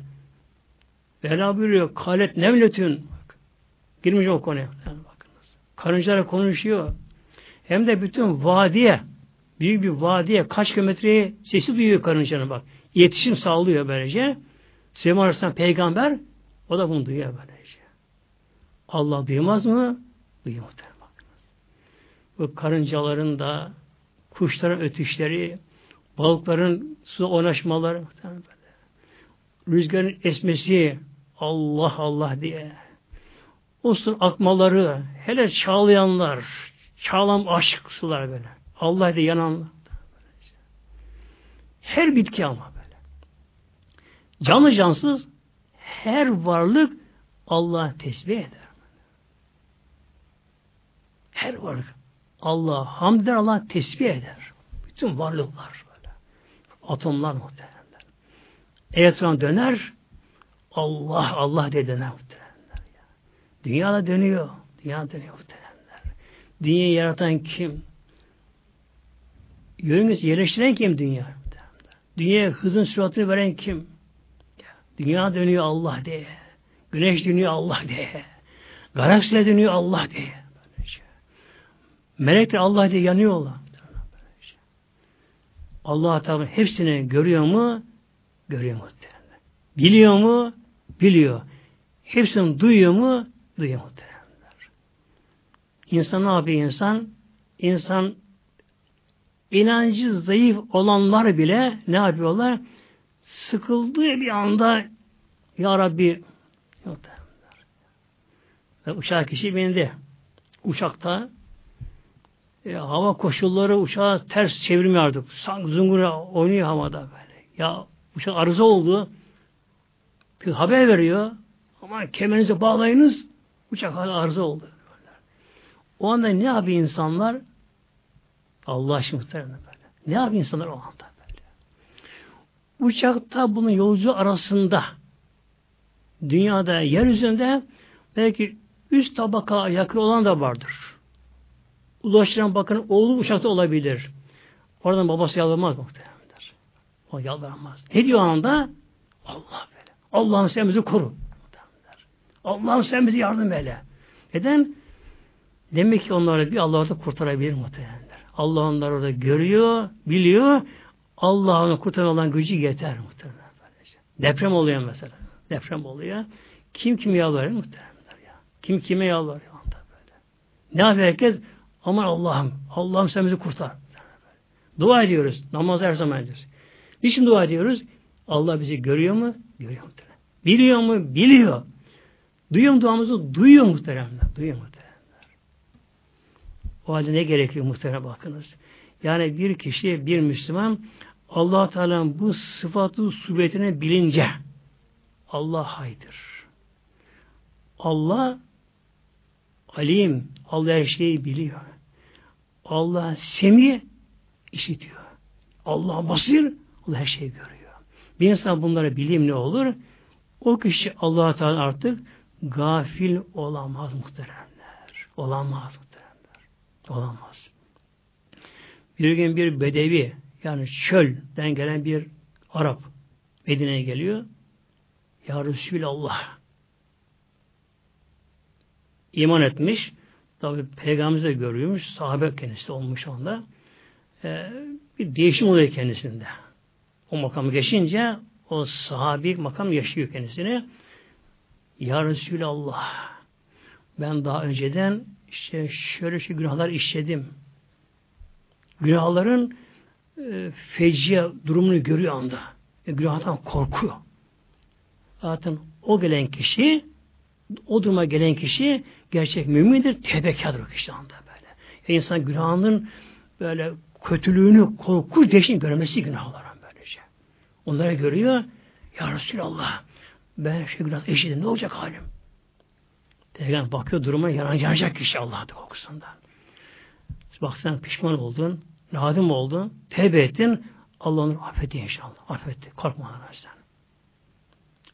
Vela buyuruyor. Kalet nemletün. Girmiş o konuya. Bakınız. Karıncalar konuşuyor. Hem de bütün vadiye büyük bir vadiye kaç kilometreye sesi duyuyor karıncanın bak. İletişim sağlıyor böylece. Süleyman Aleyhisselam peygamber o da bunu duyuyor böylece. Allah duymaz mı? Duyuyor muhtemelen. Bu karıncaların da kuşların ötüşleri, balıkların su oynaşmaları rüzgarın esmesi Allah Allah diye. O su akmaları hele çağlayanlar çağlam aşık sular böyle. Allah diye yananlar her bitki ama böyle. Canlı cansız her varlık Allah tesbih eder her varlık Allah hamd eder Allah tesbih eder bütün varlıklar Atomlar muhteremler. Elektron döner, Allah Allah diye döner muhteremler. Dünya da dönüyor. Dünya dönüyor muhteremler. Dünyayı yaratan kim? Yörüngesi yerleştiren kim dünya? Muhteremler. Dünyaya hızın süratini veren kim? Dünya dönüyor Allah diye. Güneş dönüyor Allah diye. Galaksiler dönüyor Allah diye. Melekler Allah diye yanıyorlar. Allah Teala hepsini görüyor mu? Görüyor mu? Biliyor mu? Biliyor. Hepsini duyuyor mu? Duyuyor mu? İnsan ne yapıyor insan? İnsan inancı zayıf olanlar bile ne yapıyorlar? Sıkıldığı bir anda Ya Rabbi uçak kişi bindi. Uçakta e, hava koşulları uçağı ters çevirmiyor artık. Sanki zungura oynuyor havada böyle. Ya uçak arıza oldu. Bir haber veriyor. Ama kemerinizi bağlayınız. Uçak arıza oldu. Böyle. O anda ne yapıyor insanlar? Allah aşkına böyle. Ne yapıyor insanlar o anda böyle? Uçakta bunun yolcu arasında dünyada, yeryüzünde belki üst tabaka yakın olan da vardır ulaştıran bakın oğlu uçakta olabilir. Oradan babası yalvarmaz muhtemelendir. O yalvarmaz. Ne diyor anda? Allah böyle. Allah'ım sen bizi koru. Allah'ım sen bizi yardım eyle. Neden? Demek ki onları bir Allah orada kurtarabilir muhtemelenler. Allah onları orada görüyor, biliyor. Allah'ın kurtaran olan gücü yeter muhtemelen. Deprem oluyor mesela. Deprem oluyor. Kim kime yalvarıyor muhtemelenler ya. Kim kime yalvarıyor anda böyle. Ne yapıyor herkes? Aman Allah'ım, Allah'ım sen bizi kurtar. Dua ediyoruz. Namaz her zaman ediyoruz. Niçin dua ediyoruz? Allah bizi görüyor mu? Görüyor muhtemelen. Biliyor mu? Biliyor. Duyuyor mu duamızı? Duyuyor muhteremler. Duyuyor muhteremler. O halde ne gerekiyor muhterem bakınız. Yani bir kişi, bir Müslüman allah Teala'nın bu sıfatı subiyetini bilince Allah haydır. Allah alim, Allah her şeyi biliyor. Allah semi işitiyor. Allah basir, Allah her şeyi görüyor. Bir insan bunları bileyim ne olur? O kişi allah Teala artık gafil olamaz muhteremler. Olamaz muhteremler. Olamaz. Bir gün bir bedevi yani çölden gelen bir Arap Medine'ye geliyor. Ya Resulallah iman etmiş. Tabi peygamberimiz de görüyormuş. Sahabe kendisi olmuş onda. Ee, bir değişim oluyor kendisinde. O makamı geçince o sahabi makam yaşıyor kendisini. Ya Resulallah ben daha önceden işte şöyle şu günahlar işledim. Günahların e, feciye durumunu görüyor anda. E, günahtan korkuyor. Zaten o gelen kişi o duruma gelen kişi gerçek mümindir, tebekardır o kişi anda böyle. E, insan günahının böyle kötülüğünü, korku deşini görmesi günahların böylece. Onlara görüyor, Ya Resulallah ben şu günah eşidim, ne olacak halim? Peygamber bakıyor duruma yanacak kişi Allah'ın korkusundan. Bak sen pişman oldun, nadim oldun, tevbe ettin, Allah'ın affetti inşallah. Affetti. Korkma sen.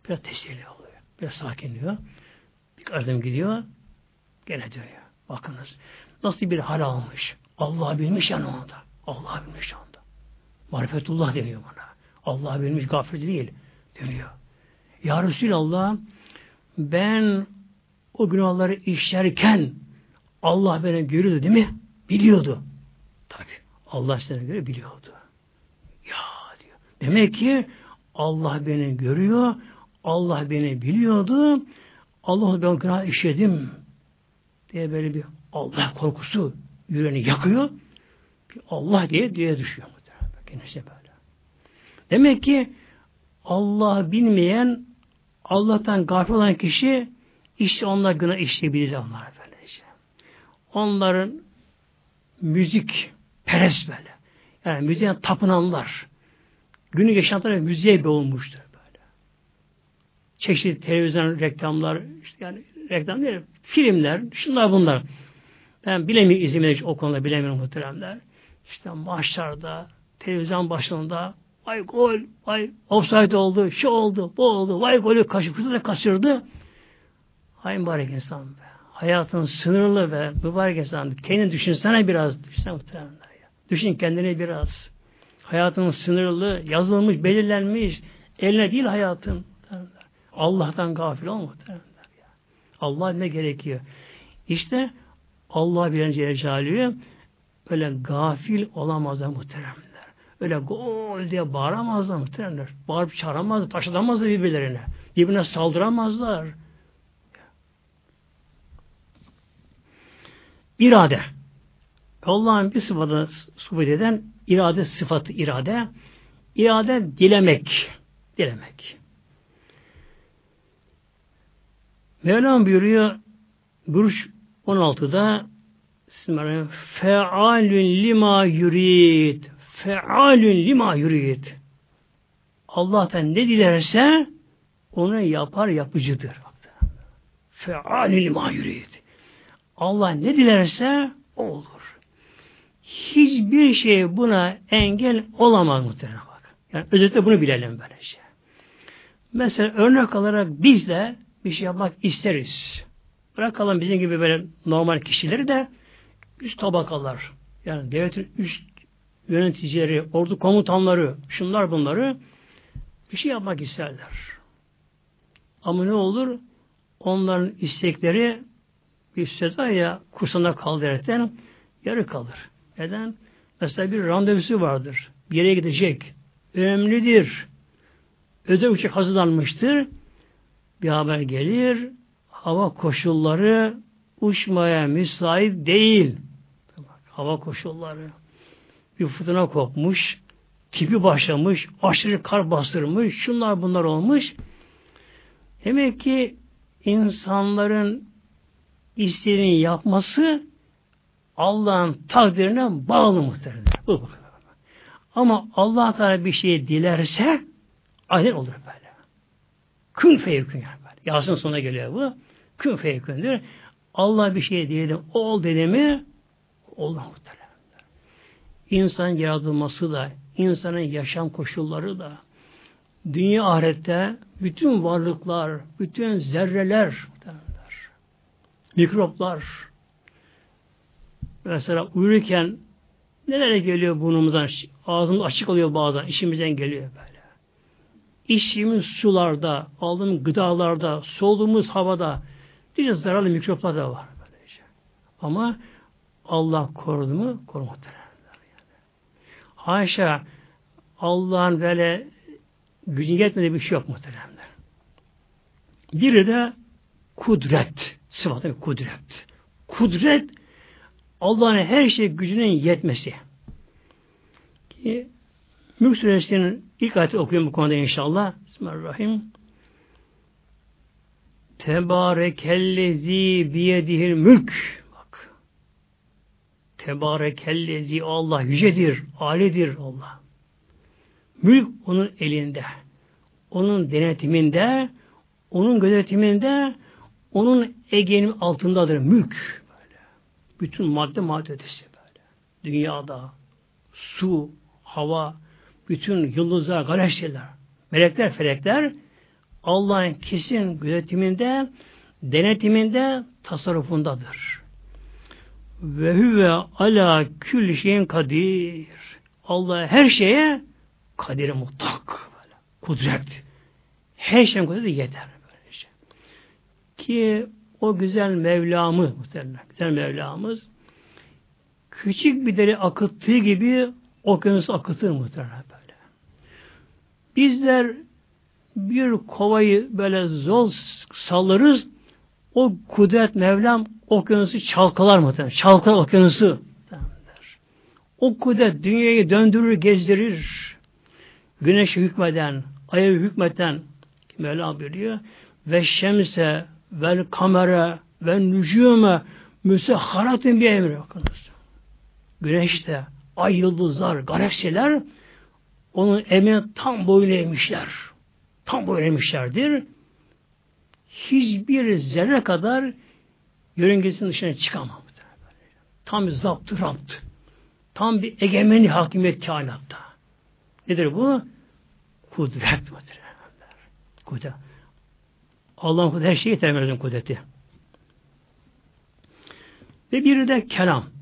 Biraz teselli oluyor. Biraz sakinliyor. Bir adım gidiyor. Gene dönüyor. Bakınız. Nasıl bir hal almış. Allah bilmiş yani onda. Allah bilmiş onda. Marifetullah deniyor bana. Allah bilmiş gafir değil. Deniyor. Ya Resulallah ben o günahları işlerken Allah beni görüyordu değil mi? Biliyordu. Tabi. Allah seni göre biliyordu. Ya diyor. Demek ki Allah beni görüyor. Allah beni biliyordu. Allah ben günah işledim diye böyle bir Allah korkusu yüreğini yakıyor. Allah diye diye düşüyor. Kendisi böyle. Demek ki Allah bilmeyen Allah'tan gafil olan kişi işte onlar günah işleyebilir onlar böylece. Onların müzik perest böyle. Yani müziğe tapınanlar. Günü yaşantıları müziğe boğulmuştur böyle. Çeşitli televizyon reklamlar, işte yani reklam değil, filmler, şunlar bunlar. Ben bilemiyorum izlemeyi o konuda bilemiyorum muhteremler. İşte maçlarda, televizyon başında vay gol, vay offside oldu, şu oldu, bu oldu, vay golü kaçırdı, kaçırdı. Hay mübarek insan be. Hayatın sınırlı ve mübarek insan. Kendini düşünsene biraz. Düşünsene muhtemelen ya. Düşün kendini biraz. Hayatın sınırlı, yazılmış, belirlenmiş. Eline değil hayatın. Allah'tan gafil olma muhtemelen. Allah ne gerekiyor? İşte Allah bilen Celle öyle gafil olamazlar muhteremler. Öyle gol diye bağıramazlar muhteremler. Bağırıp çağıramazlar, taşıdamazlar birbirlerine. Birbirine saldıramazlar. İrade. Allah'ın bir sıfatı sıfat eden irade sıfatı irade. İrade dilemek. Dilemek. Mevlam buyuruyor Buruş 16'da Fealün lima yurid. Fealün lima yurid. Allah'tan ne dilerse onu yapar yapıcıdır. Fealün lima yurid. Allah ne dilerse olur. Hiçbir şey buna engel olamaz muhtemelen bak. Yani özetle bunu bilelim böylece. Mesela örnek olarak biz de bir şey yapmak isteriz. Bırakalım bizim gibi böyle normal kişileri de üst tabakalar. Yani devletin üst yöneticileri, ordu komutanları, şunlar bunları bir şey yapmak isterler. Ama ne olur? Onların istekleri bir sezaya kursuna kaldıraraktan yarı kalır. Neden? Mesela bir randevusu vardır. Bir yere gidecek. Önemlidir. Özel uçak hazırlanmıştır. Bir haber gelir. Hava koşulları uçmaya müsait değil. Hava koşulları. Bir fırtına kopmuş. Tipi başlamış. Aşırı kar bastırmış. Şunlar bunlar olmuş. Demek ki insanların istediğini yapması Allah'ın takdirine bağlı muhtemelen. Ama Allah Teala bir şey dilerse aynen olur böyle. Kün feyekün yani. Yasin sonuna geliyor bu. Kün feyekündür. Allah bir şey diledi, o ol dedi mi olur muhtemelen. İnsan yaratılması da, insanın yaşam koşulları da, dünya ahirette bütün varlıklar, bütün zerreler, mikroplar mesela uyurken nelere geliyor burnumuzdan ağzımız açık oluyor bazen işimizden geliyor böyle. İçtiğimiz sularda, aldığımız gıdalarda, soluduğumuz havada diye zararlı mikroplar da var. Böylece. Ama Allah korudu mu? Korumadı. Yani. Haşa Allah'ın böyle gücün yetmediği bir şey yok muhteremler. Biri de kudret. Sıfatı kudret. Kudret Allah'ın her şey gücünün yetmesi. Şimdi Mülk Suresinin ilk ayeti okuyayım bu konuda inşallah. Bismillahirrahmanirrahim. Tebarekellezi biyedihil mülk. Bak. Tebarekellezi Allah yücedir, alidir Allah. Mülk onun elinde. Onun denetiminde, onun gözetiminde, onun egenin altındadır mülk. Böyle. Bütün madde maddesi böyle. Dünyada su, hava, bütün yıldızlar, galaksiler, melekler, felekler Allah'ın kesin gözetiminde, denetiminde, tasarrufundadır. Ve huve ala kül şeyin kadir. Allah her şeye kadir mutlak. Kudret. Her şeyin kudreti yeter. Böylece. Ki o güzel Mevlamı, muhtemelen, güzel Mevlamız küçük bir deri akıttığı gibi okyanus akıtır muhtemelen böyle. Bizler bir kovayı böyle zor sallarız, o kudret Mevlam okyanusu çalkalar muhtemelen. Çalkalar okyanusu. O kudret dünyayı döndürür, gezdirir. Güneşi hükmeden, aya hükmeden Mevlam biliyor. Ve şemse vel kamera ve nücume müsehharatın bir emri bakınız. Güneşte, ay yıldızlar, galaksiler onun emrine tam boyun eğmişler. Tam boyun eğmişlerdir. Hiçbir zerre kadar yörüngesinin dışına çıkamam. Tam bir zaptı rapt. Tam bir egemenli hakimiyet kainatta. Nedir bu? Kudret midir? Kudret. Allah'ın kudreti her şeyi yeter kudreti. Ve bir de kelam.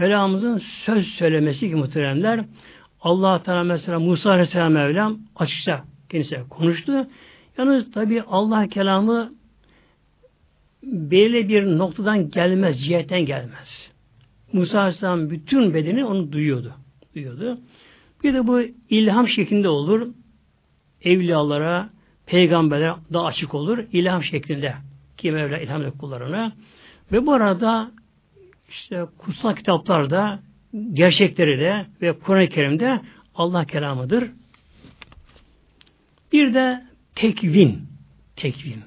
Mevlamızın söz söylemesi gibi muhteremler Allah Teala mesela Musa Aleyhisselam Mevlam açıkça kendisi konuştu. Yalnız tabi Allah kelamı belli bir noktadan gelmez, cihetten gelmez. Musa Aleyhisselam bütün bedeni onu duyuyordu. duyuyordu. Bir de bu ilham şeklinde olur. Evliyalara, peygamberlere daha açık olur. İlham şeklinde. Ki Mevla ilham kullarına. Ve bu arada işte kutsal kitaplarda gerçekleri de ve Kur'an-ı Kerim'de Allah kelamıdır. Bir de tekvin. Tekvin.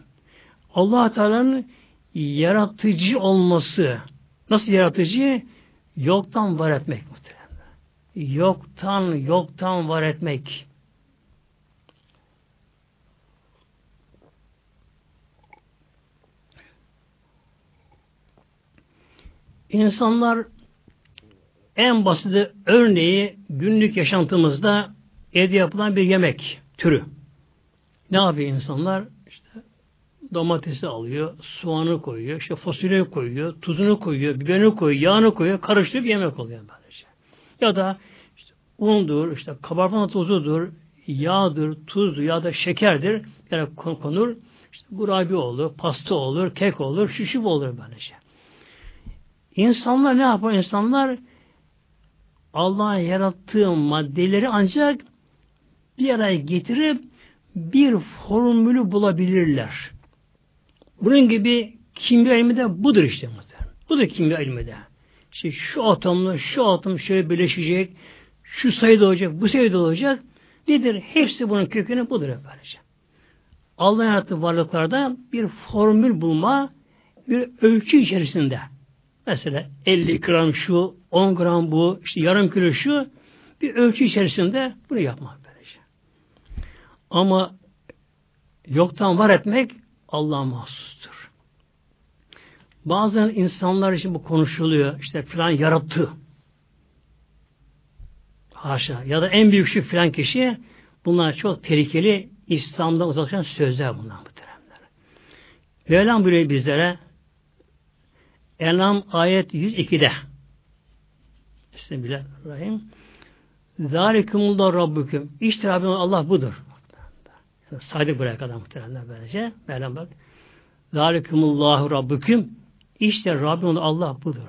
allah Teala'nın yaratıcı olması. Nasıl yaratıcı? Yoktan var etmek muhtemelen. Yoktan, yoktan var etmek. İnsanlar en basit örneği günlük yaşantımızda evde yapılan bir yemek türü. Ne yapıyor insanlar? İşte domatesi alıyor, soğanı koyuyor, işte fasulye koyuyor, tuzunu koyuyor, biberini koyuyor, yağını koyuyor, karıştırıp yemek oluyor böylece. Ya da işte undur, işte kabartma tozudur, yağdır, tuzdur ya da şekerdir. Yani konur. İşte kurabiye olur, pasta olur, kek olur, şişip olur böylece. İnsanlar ne yapar? İnsanlar Allah'ın yarattığı maddeleri ancak bir araya getirip bir formülü bulabilirler. Bunun gibi kimya ilmi de budur işte. Budur kimya ilmi de. İşte şu atomla şu atom şöyle birleşecek, şu sayıda olacak, bu sayıda olacak. Nedir? Hepsi bunun kökeni budur böylece. Allah yarattığı varlıklarda bir formül bulma, bir ölçü içerisinde Mesela 50 gram şu, 10 gram bu, işte yarım kilo şu bir ölçü içerisinde bunu yapmak böylece. Ama yoktan var etmek Allah'a mahsustur. Bazen insanlar için bu konuşuluyor. İşte filan yarattı. Haşa. Ya da en büyük şu filan kişi bunlar çok tehlikeli İslam'dan uzaklaşan sözler bunlar bu teremler. Mevlam buyuruyor bizlere Enam ayet 102'de. Bismillahirrahmanirrahim. Zalikumullah Rabbüküm. İşte Rabbim Allah budur. Yani saydık buraya kadar muhtemelen böylece. Mevlam bak. Zalikumullahu Rabbüküm. İşte Rabbim Allah budur.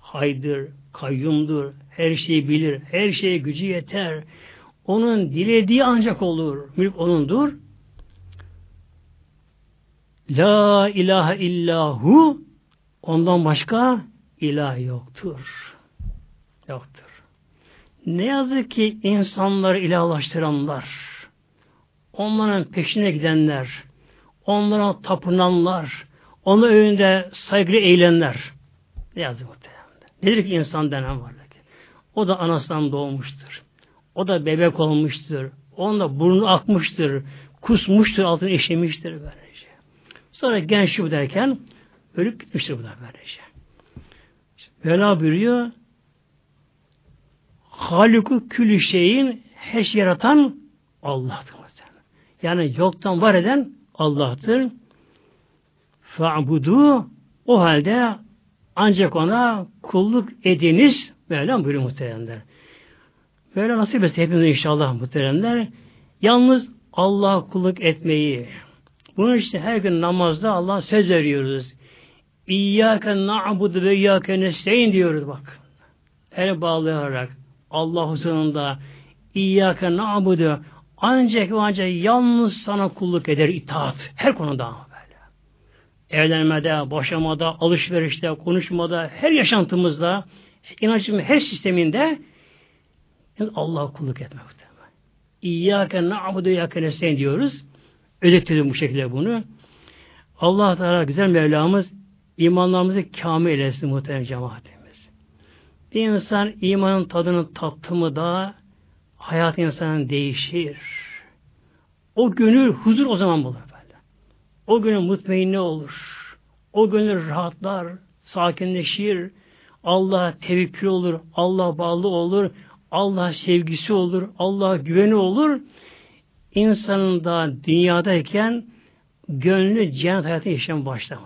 Haydır, kayyumdur, her şeyi bilir, her şeye gücü yeter. Onun dilediği ancak olur. Mülk onundur. La ilahe illahu Ondan başka ilah yoktur. Yoktur. Ne yazık ki insanları ilahlaştıranlar, onların peşine gidenler, onlara tapınanlar, onun önünde saygılı eğlenler. Ne yazık muhtemelen. Nedir ki insan denen varlık? O da anasından doğmuştur. O da bebek olmuştur. Onun da burnu akmıştır. Kusmuştur, altını eşemiştir böylece. Sonra genç bu derken ölüp gitmiştir bu da böylece. Mevla buyuruyor Haliku külü şeyin her şey yaratan Allah'tır. Yani yoktan var eden Allah'tır. Fa'budu o halde ancak ona kulluk ediniz Mevlam buyuruyor muhteremler. Böyle nasip etse hepimiz inşallah muhteremler. Yalnız Allah'a kulluk etmeyi. Bunun için her gün namazda Allah söz veriyoruz. İyyâke na'budu ve iyyâke nesteyn diyoruz bak. El bağlayarak Allah huzurunda İyyâke na'budu ancak ve ancak yalnız sana kulluk eder itaat. Her konuda böyle. Evlenmede, boşamada, alışverişte, konuşmada, her yaşantımızda, inancımın her sisteminde Allah'a kulluk etmek. İyyâke na'budu iyyâke nestaîn diyoruz. Özetledim bu şekilde bunu. Allah Teala güzel Mevlamız imanlarımızı kamil eylesin muhtemelen cemaatimiz. Bir insan imanın tadını tattı mı da hayat insanın değişir. O gönül huzur o zaman bulur böyle. O gönül mutmainne olur. O gönül rahatlar, sakinleşir. Allah tevekkül olur, Allah bağlı olur, Allah sevgisi olur, Allah güveni olur. İnsanın da dünyadayken gönlü cennet hayatı yaşam başlar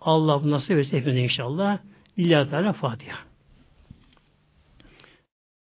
Allah nasip etse hepimize inşallah. Lillahi Teala Fatiha.